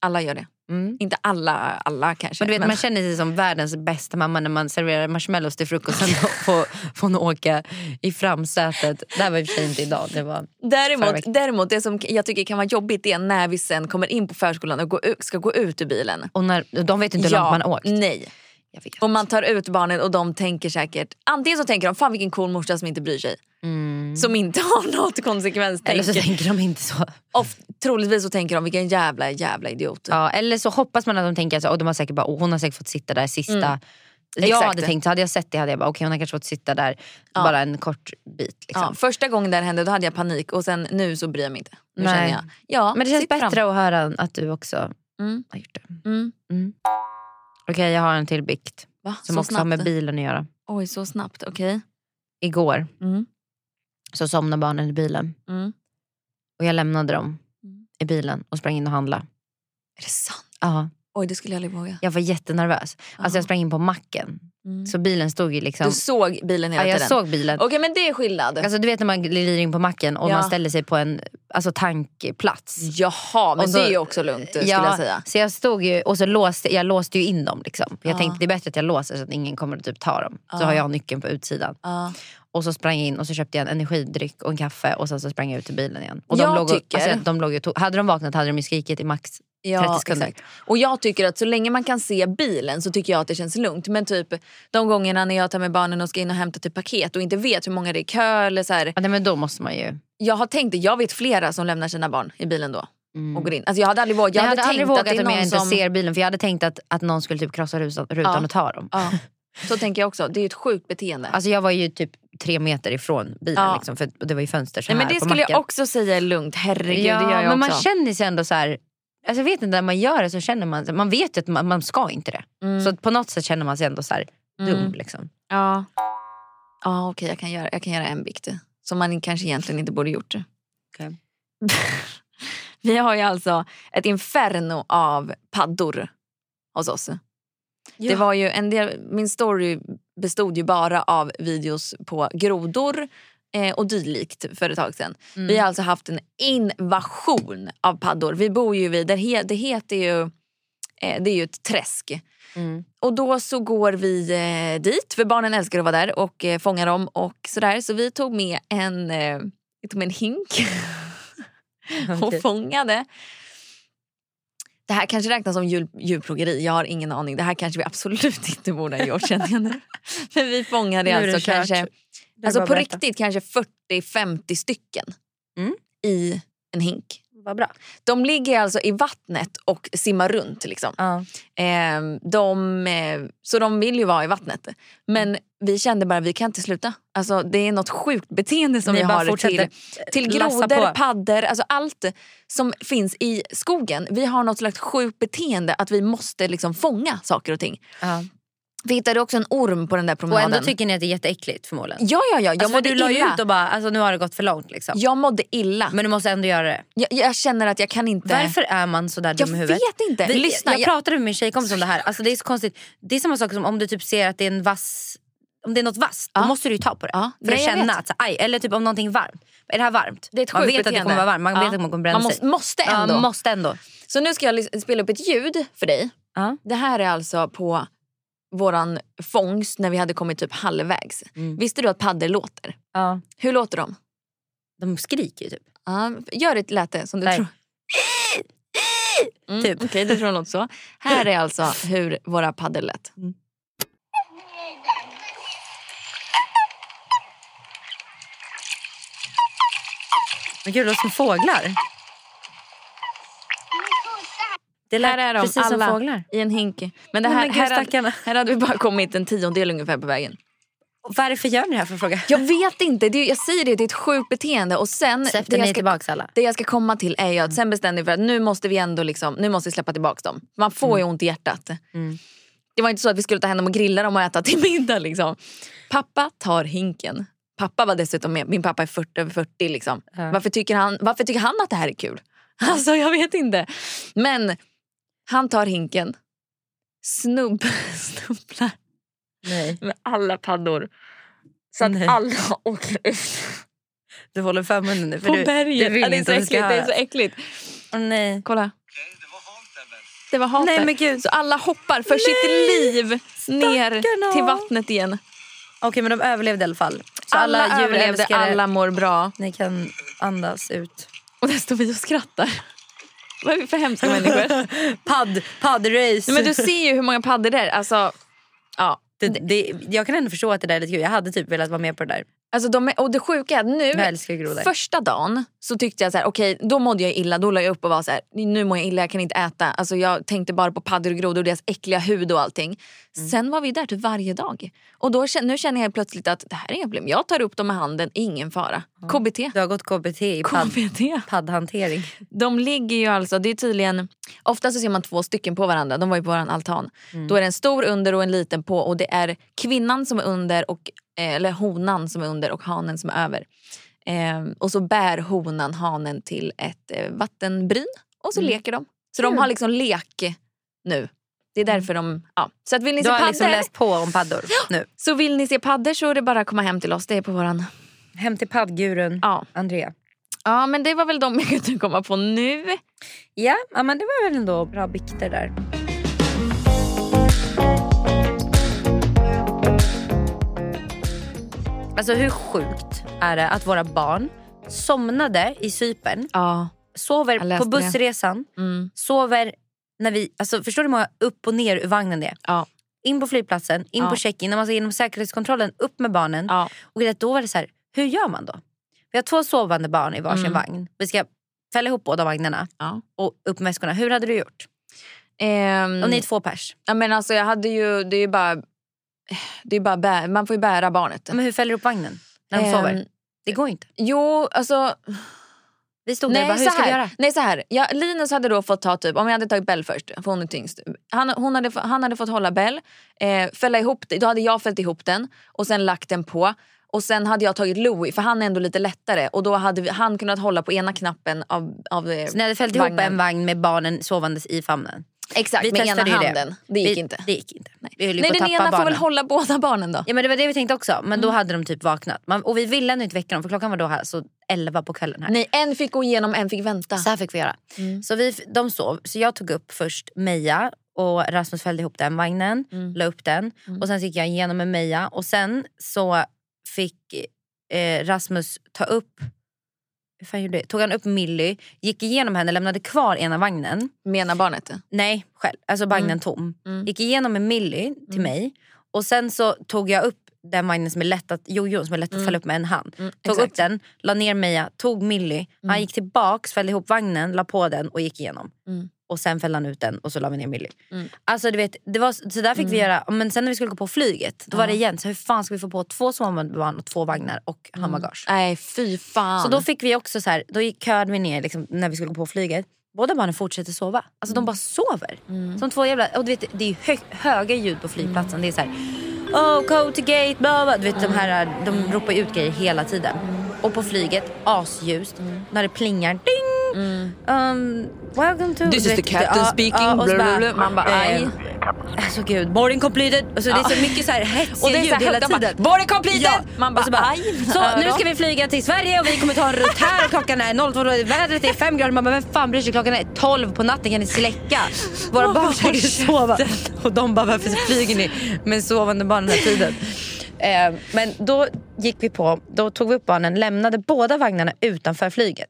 alla gör det. Mm. Inte alla, alla kanske. Men du vet, man känner sig som världens bästa mamma när man serverar marshmallows till frukosten och får, får åka i framsätet. Det här var i och för sig inte idag. Det var Däremot, däremot, det som jag tycker kan vara jobbigt är när vi sen kommer in på förskolan och ut, ska gå ut ur bilen. och när, de vet inte hur långt man har åkt. Nej. Och man tar ut barnen och de tänker säkert, antingen så tänker de fan vilken cool morsa som inte bryr sig. Som inte har något konsekvenstänk. Mm. Eller så tänker de inte så. Och troligtvis så tänker de vilken jävla jävla idiot. Ja, eller så hoppas man att de tänker att de har säkert bara, oh, hon har säkert fått sitta där sista. Mm. Jag Exakt. hade tänkt, så hade jag sett det hade jag bara okej hon har kanske fått sitta där Ja. bara en kort bit. Liksom. Ja, första gången det här hände då hade jag panik och sen nu så bryr jag mig inte. Nu Nej. känner jag, ja, Men det känns sitt fram. bättre att höra att du också Mm. har gjort det. Mm. Okej jag har en till bikt Va? som så också snabbt? har med bilen att göra. Oj, så snabbt. Okej. Igår Mm. Så somnade barnen i bilen Mm. och jag lämnade dem Mm. i bilen och sprang in och handlade. Är det sant? Ja, Oj, det skulle jag aldrig våga. jag var jättenervös. Alltså Ja. jag sprang in på macken. Mm. Så bilen stod ju liksom... Du såg bilen hela ja, jag tiden? såg bilen. Okej, men det är skillnad. Alltså, du vet när man glider in på macken och Ja. man ställer sig på en alltså, tankplats. Jaha, men Och det är ju också lugnt skulle jag säga. Så jag stod ju och så låste jag låste ju in dem. Liksom. Jag Ja. tänkte det är bättre att jag låser så att ingen kommer att typ ta dem. Så Ja. har jag nyckeln på utsidan. Och så sprang jag in och så köpte jag en energidryck och en kaffe och sen så sprang jag ut till bilen igen. Och Jag de låg och, tycker- alltså, de låg och hade de vaknat hade de ju skrikit i max 30 Ja, sekunder. exakt. Och jag tycker att så länge man kan se bilen så tycker jag att det känns lugnt. Men typ de gångerna när jag tar med barnen och ska in och hämta typ paket och inte vet hur många det är i kö eller så här. Ja, nej, men då måste man ju... Jag har tänkt det, jag vet flera som lämnar sina barn i bilen då. Mm. Och går in. Alltså jag hade aldrig vågat. Jag, Jag, hade, hade, aldrig tänkt att vågat det är om jag någon inte som... ser bilen för jag hade tänkt att, att någon skulle typ krossa rutan, rutan Ja. och ta dem. Ja, så tänker jag också. Det är ett sjukt beteende. Alltså jag var ju typ tre meter ifrån bilen Ja. liksom, för det var ju fönster så Nej, men det skulle macken. jag också säga är lugnt. Herregud, ja, det gör jag men också. man känner sig ändå så här. Alltså jag vet inte, när man gör det så känner man Man vet ju att man, man ska inte det. Mm. Så på något sätt känner man sig ändå så här dum. Mm. Liksom. Ja, ja okej jag, kan göra, jag kan göra en bikt. Som man kanske egentligen inte borde gjort. Okej. Vi har ju alltså ett inferno av paddor hos oss. Det var ju en del, min story bestod ju bara av videos på grodor eh, och dylikt för ett tag sedan. Mm. Vi har alltså haft en invasion av paddor. Vi bor ju vid, det, det heter ju, eh, det är ju ett träsk. Mm. Och då så går vi eh, dit, för barnen älskar att vara där och eh, fånga dem och sådär. Så vi tog med en, eh, vi tog med en hink och Okej. fångade. Det här kanske räknas som djur, djurplågeri, jag har ingen aning. Det här kanske vi absolut inte borde ha gjort känner jag nu. Men vi fångade alltså kört. kanske, alltså på berätta. riktigt kanske 40-50 stycken Mm. i en hink. Vad bra. De ligger alltså i vattnet och simmar runt. Liksom. Ja. Eh, de, eh, så de vill ju vara i vattnet. Men vi kände bara vi kan inte sluta. Alltså, det är något sjukt beteende som Ni vi har till, fortsätter till grodor, paddor, alltså allt som finns i skogen. Vi har något slags sjukt beteende att vi måste liksom fånga saker och ting. Ja. Vi hittade också en orm på den där Och promenaden. ändå tycker ni att det är jätteäckligt förmodligen. ja, ja, ja. Jag alltså, mådde du la illa. ut och bara, alltså, nu har det gått för långt. Liksom. Jag mådde illa. Men du måste ändå göra det. Jag, jag känner att jag kan inte... Varför är man så där Jag dum i huvudet? vet inte. Vi, Lyssna, jag jag- pratade med min tjejkompis om det här. Alltså, det är så konstigt. Det är samma sak som om du typ ser att det är en vass om det är något vasst, Ja. då måste du ju ta på det. Ja. För Nej, att jag känna att, så, aj, eller typ om någonting är varmt. Är det här varmt? Det är ett man vet att det beteende. kommer vara varmt, man Ja. vet att man kommer bränna Man sig. måste, måste ändå. Ja, måste ändå. Så nu ska jag spela upp ett ljud för dig. Det här är alltså på våran fångst när vi hade kommit typ halvvägs. Mm. Visste du att paddor låter? Ja. Hur låter de? De skriker ju typ. Ja, gör ett läte som du Nej. tror. Mm, Typ. Okej, du tror de låter så. Här är alltså hur våra paddor lät. Men gud, det låter som fåglar. Det lät Här är de precis alla som fåglar. i en hink. Men det här, men här, hade, här hade vi bara kommit en tiondel ungefär på vägen. Varför gör ni det här för fråga? Jag vet inte, det, jag säger det, det är ett sjukt beteende. Och sen, det, Släppte ni jag ska, tillbaka alla? det jag ska komma till är ju att sen bestämde vi för att nu måste vi ändå liksom, nu måste vi släppa tillbaka dem. Man får ju ont i hjärtat. Det var inte så att vi skulle ta hem dem och grilla dem och äta till middag. Liksom. Pappa tar hinken. Pappa var dessutom med. Min pappa är 40, över 40. Liksom. Ja. Varför, tycker han, varför tycker han att det här är kul? Alltså jag vet inte. Men han tar hinken. Snubb, snubblar Nej. med alla paddor. Så att Nej. alla åker ut Du håller för munnen nu. För på du, berget. Du vill Ja, det, är inte så äckligt, det är så äckligt. Nej. Kolla. Det var hat Nej, men gud. Så alla hoppar för sitt liv ner Stackarna. till vattnet igen. Okej, men de överlevde i alla fall. Så alla alla, överlevde, alla mår bra. ni kan andas ut. Och där står vi och skrattar. Vad är vi för hemska människor? Padd, paddrace. Men du ser ju hur många paddor det är. Alltså, ja. det, det, jag kan ändå förstå att det där är lite kul. Jag hade typ velat vara med på det där. Alltså de och det sjuka är att nu, första dagen så tyckte jag så här, okej då mådde jag illa. Då la jag upp och var så här, nu mår jag illa, jag kan inte äta. Alltså jag tänkte bara på paddor och grodor och deras äckliga hud och allting. Mm. Sen var vi där typ varje dag. Och då, nu känner jag plötsligt att det här är inga problem. Jag tar upp dem med handen, ingen fara. KBT. Du har gått KBT i padd, KBT. paddhantering. De ligger ju alltså, det är tydligen, ofta så ser man två stycken på varandra. De var ju på våran altan. Mm. Då är det en stor under och en liten på och det är kvinnan som är under, och, eller honan som är under och hanen som är över. Eh, och så bär honan hanen till ett eh, vattenbryn och så leker de. Så de har liksom lek nu. Det är därför de... Ja. Så att vill ni Du se har paddor liksom läst på om paddor nu. så vill ni se paddor så är det bara att komma hem till oss. Det är på våran... Hem till paddgurun Ja. Andrea. ja men det var väl de jag kunde komma på nu. Ja, ja, men det var väl ändå bra bikter där. Alltså hur sjukt är det att våra barn somnade i Cypern, Ja. Sover på bussresan, Mm. sover när vi... Alltså förstår du hur många upp och ner ur vagnen det är? Ja. In på flygplatsen, in Ja. på check-in, när man ska igenom säkerhetskontrollen, upp med barnen. Ja. Och då var det så här, hur gör man då? Vi har två sovande barn i varsin Mm. vagn. Vi ska fälla ihop båda vagnarna Ja. och upp med väskorna. Hur hade du gjort? Ehm, Om ni är två pers. ja, men alltså, jag hade ju, det är ju bara... Det är bara man får ju bära barnet. Men hur fäller du upp vagnen när de Ehm, sover? Det går inte. Jo, alltså... Vi stod där och Nej, bara, hur ska vi här, göra? nej så här. Ja, Linus hade då fått ta typ, om jag hade tagit Bell först, för hon är tyngst. Han, hon hade, han hade fått hålla Bell, eh, fälla ihop det, då hade jag fällt ihop den och sen lagt den på. Och sen hade jag tagit Louis för han är ändå lite lättare och då hade vi, han kunnat hålla på ena knappen av, av eh, Så ni hade fällt ihop vagnen. en vagn med barnen sovandes i famnen. Exakt, Vi med ena ju det. handen. Det, gick vi, inte. Det gick inte. Vi Nej, på att den ena får väl hålla båda barnen då. Ja men det var det vi tänkte också. Men Mm. då hade de typ vaknat. Man, och vi ville ändå inte väcka dem för klockan var då här, så 11 på kvällen här. Nej, en fick gå igenom, en fick vänta. Så här fick vi göra. Mm. Så vi, de sov. Så jag tog upp först Meja och Rasmus fällde ihop den vagnen. Mm. La upp den. Mm. Och sen gick jag igenom med Meja. Och sen så fick eh, Rasmus ta upp hur fan gjorde det? Tog han upp Milly, gick igenom henne, lämnade kvar ena vagnen. Menar barnet? Nej, själv. Alltså vagnen Mm. tom. Mm. Gick igenom med Milly till Mm. mig. Och sen så tog jag upp den vagnen som är lätt att, jojo som är lätt att Mm. fälla upp med en hand. Mm, Tog exakt. upp den, la ner Meja, tog Milly. Han Mm. gick tillbaks, fällde ihop vagnen, la på den och gick igenom. Mm. Och sen fällde han ut den och så la vi ner Milly. Mm. Alltså du vet, det var, så där fick vi göra. Men sen när vi skulle gå på flyget, då var det igen. Så hur fan ska vi få på två sovande barn och två vagnar och handbagage? Nej, fy fan. Så då fick vi också så här, då gick körde vi ner liksom, när vi skulle gå på flyget. Båda barnen fortsätter sova. Alltså de bara sover. Som två jävla, och du vet, det är hö, höga ljud på flygplatsen. Det är så här, oh go to gate, blah, blah. Du vet de här, de ropar ut grejer hela tiden. Och på flyget, asljust. När det plingar, ding! Um, welcome to... This is the captain speaking, och så bla, bla. Man bara, aj. eh, Alltså gud, boarding completed. Alltså, Det är så mycket så här hetsiga Och det är så ljud hela de bara, tiden. "Boarding completed!" Ja. Man bara, bara aj, Så nu ska vi flyga till Sverige och vi kommer ta en rutt här och klockan är 02. Vädret är 5 grader. Man bara, vem fan bryr sig? Klockan är 12 på natten. Kan ni släcka? Våra barn försöker sova. Och de bara, varför flyger ni med sovande barn den här tiden? Eh, men då gick vi på, då tog vi upp barnen, lämnade båda vagnarna utanför flyget.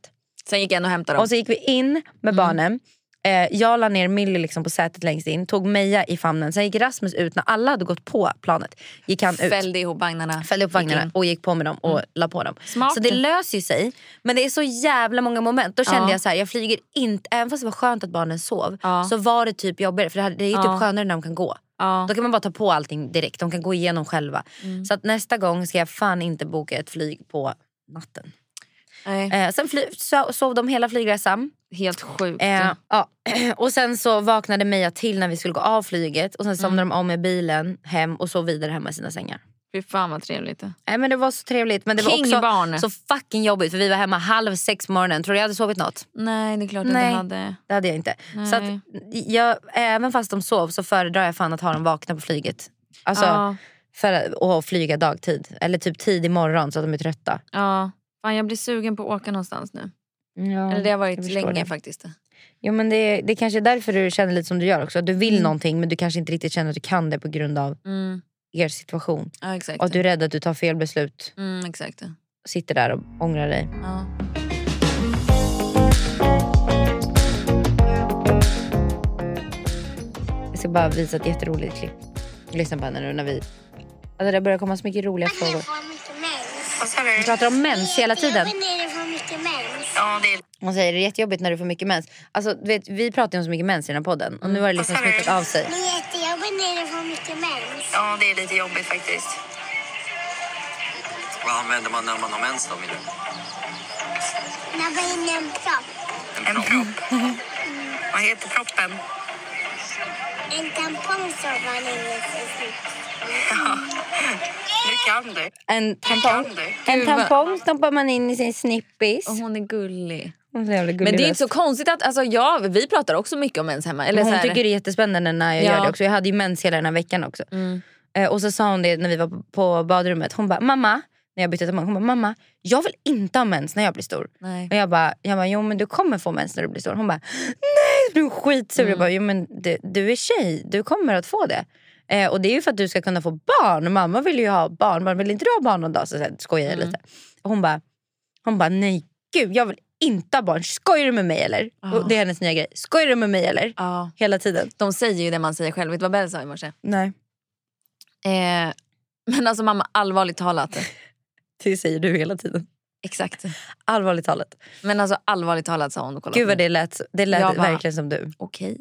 Sen gick jag och hämtade dem. Och så gick vi in med barnen. Eh, jag la ner Millie liksom på sätet längst in, tog Meja i famnen. Sen gick Rasmus ut när alla hade gått på planet. Gick han ut. Fällde ihop vagnarna. Fällde Gick vagnarna in. och gick på med dem och la på dem. Smart. Så det löser ju sig. Men det är så jävla många moment. Då kände Ja. jag så här, jag flyger inte, även fast det var skönt att barnen sov. Ja. Så var det typ jobbigare. För det, hade- det är ju Ja. typ skönare när de kan gå. Ja. Då kan man bara ta på allting direkt. De kan gå igenom själva. Mm. Så att nästa gång ska jag fan inte boka ett flyg på natten. Nej, Eh, sen fly, so, sov de hela flygresan. helt sjukt. Eh, ja. Och sen så vaknade Meja till när vi skulle gå av flyget. Och sen somnade Mm. de om med bilen hem och sov vidare hemma i sina sängar. Fy fan vad trevligt. Nej, men det var så trevligt. Men det var Kingbarn. också så fucking jobbigt för vi var hemma halv sex på morgonen. Tror du jag hade sovit något? Nej det är klart Nej. du hade. Det hade jag inte. Så att Nej. jag, även fast de sov så föredrar jag fan att ha dem vakna på flyget. Alltså Ja. för att och flyga dagtid. Eller typ tidig morgon så att de är trötta. Ja. Fan, jag blir sugen på att åka någonstans nu. Ja, Eller det har varit länge det. faktiskt. Jo, men det, det är kanske är därför du känner lite som du gör också. Att du vill Mm. någonting men du kanske inte riktigt känner att du kan det på grund av Mm. er situation. Ja exakt. Och att du är rädd att du tar fel beslut. Mm, exakt. Sitter där och ångrar dig. Ja. Jag ska bara visa ett jätteroligt klipp. Lyssna på henne nu när vi... Alltså det börjar komma så mycket roliga frågor. Vi pratar om mens hela tiden. Ja, det är... Hon säger det är jättejobbigt när du får mycket mens. Alltså, du vet, vi pratar ju om så mycket mens i den här podden. Och nu har det liksom smittat av sig. Det är jättejobbigt när du får mycket mens. Ja, det är lite jobbigt faktiskt. Vad använder man när man har mens då, Mille? När var inne en propp. En propp. Vad heter proppen? En tampong var den inne i sin Nu kan du. En tampong, du? en tampong stoppar man in i sin snippis. Och hon är gullig. Hon är så jävla gullig Men det är inte så konstigt att, alltså, ja, vi pratar också mycket om mens hemma. Eller hon så här, tycker det är jättespännande när jag Ja. gör det också. Jag hade ju mens hela den här veckan också. Mm. Eh, och så sa hon det när vi var på- på badrummet. Hon bara, mamma, när jag bytte tampong. Hon bara, mamma, jag vill inte ha mens när jag blir stor. Nej. Och jag bara, jag bara, jo men du kommer få mens när du blir stor. Hon bara, nej, du är skitsur. Mm. Jag bara, jo men du, du är tjej, du kommer att få det. Eh, och det är ju för att du ska kunna få barn. Mamma vill ju ha barn, man vill inte du ha barn någon dag? Så, här, skojar jag Mm. lite. Och hon bara, hon bara, nej gud jag vill inte ha barn. Skojar du med mig eller? Och det är hennes nya grej. Skojar du med mig eller? Ja. Hela tiden. De säger ju det man säger själv. Vet du vad Bell sa i morse? Nej. Eh, men alltså mamma, allvarligt talat. Det säger du hela tiden. Exakt. Allvarligt talat. Men alltså allvarligt talat sa hon och Gud vad det lät, det lät bara- verkligen som du. Okej.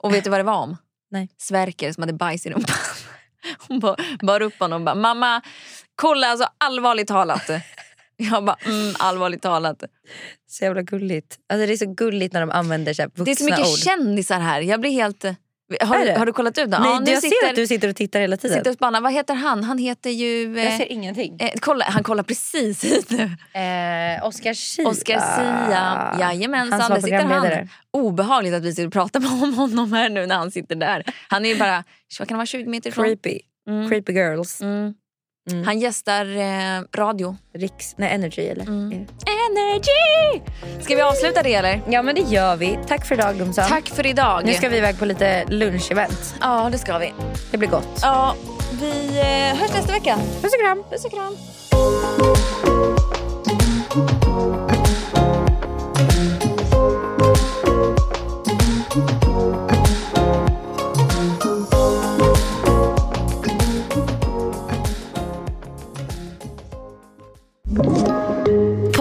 Och vet du vad det var om? Nej. Sverker som hade bajs i rumpan. Hon bara bar upp honom och bara “mamma, kolla alltså allvarligt talat”. Jag bara mm, “allvarligt talat”. Så jävla gulligt. Alltså det är så gulligt när de använder så vuxna Det är så mycket ord. kändisar här. Jag blir helt... Har, har du kollat ut det? Nej, ja, jag sitter, ser att du sitter och tittar hela tiden. sitter och spanar. Vad heter han? Han heter ju... Jag Eh, ser ingenting. eh, kolla, han kollar precis hit nu. Eh, Oscar Sia. Oscar Sia. Jajamensan, Han där sitter han. Obehagligt att vi sitter och pratar om honom här nu när han sitter där. Han är ju bara vad kan vara, 20 meter ifrån. Creepy. Mm. Creepy girls. Mm. Mm. Han gästar eh, radio. Riks, nej, Energy eller? Mm. Energy! Ska vi avsluta det eller? Ja men det gör vi. Tack för idag Gumsan. Tack för idag. Nu ska vi iväg på lite lunchevent. Ja, det ska vi. Det blir gott. Ja, vi eh, hörs nästa vecka. Puss och kram. Puss och kram.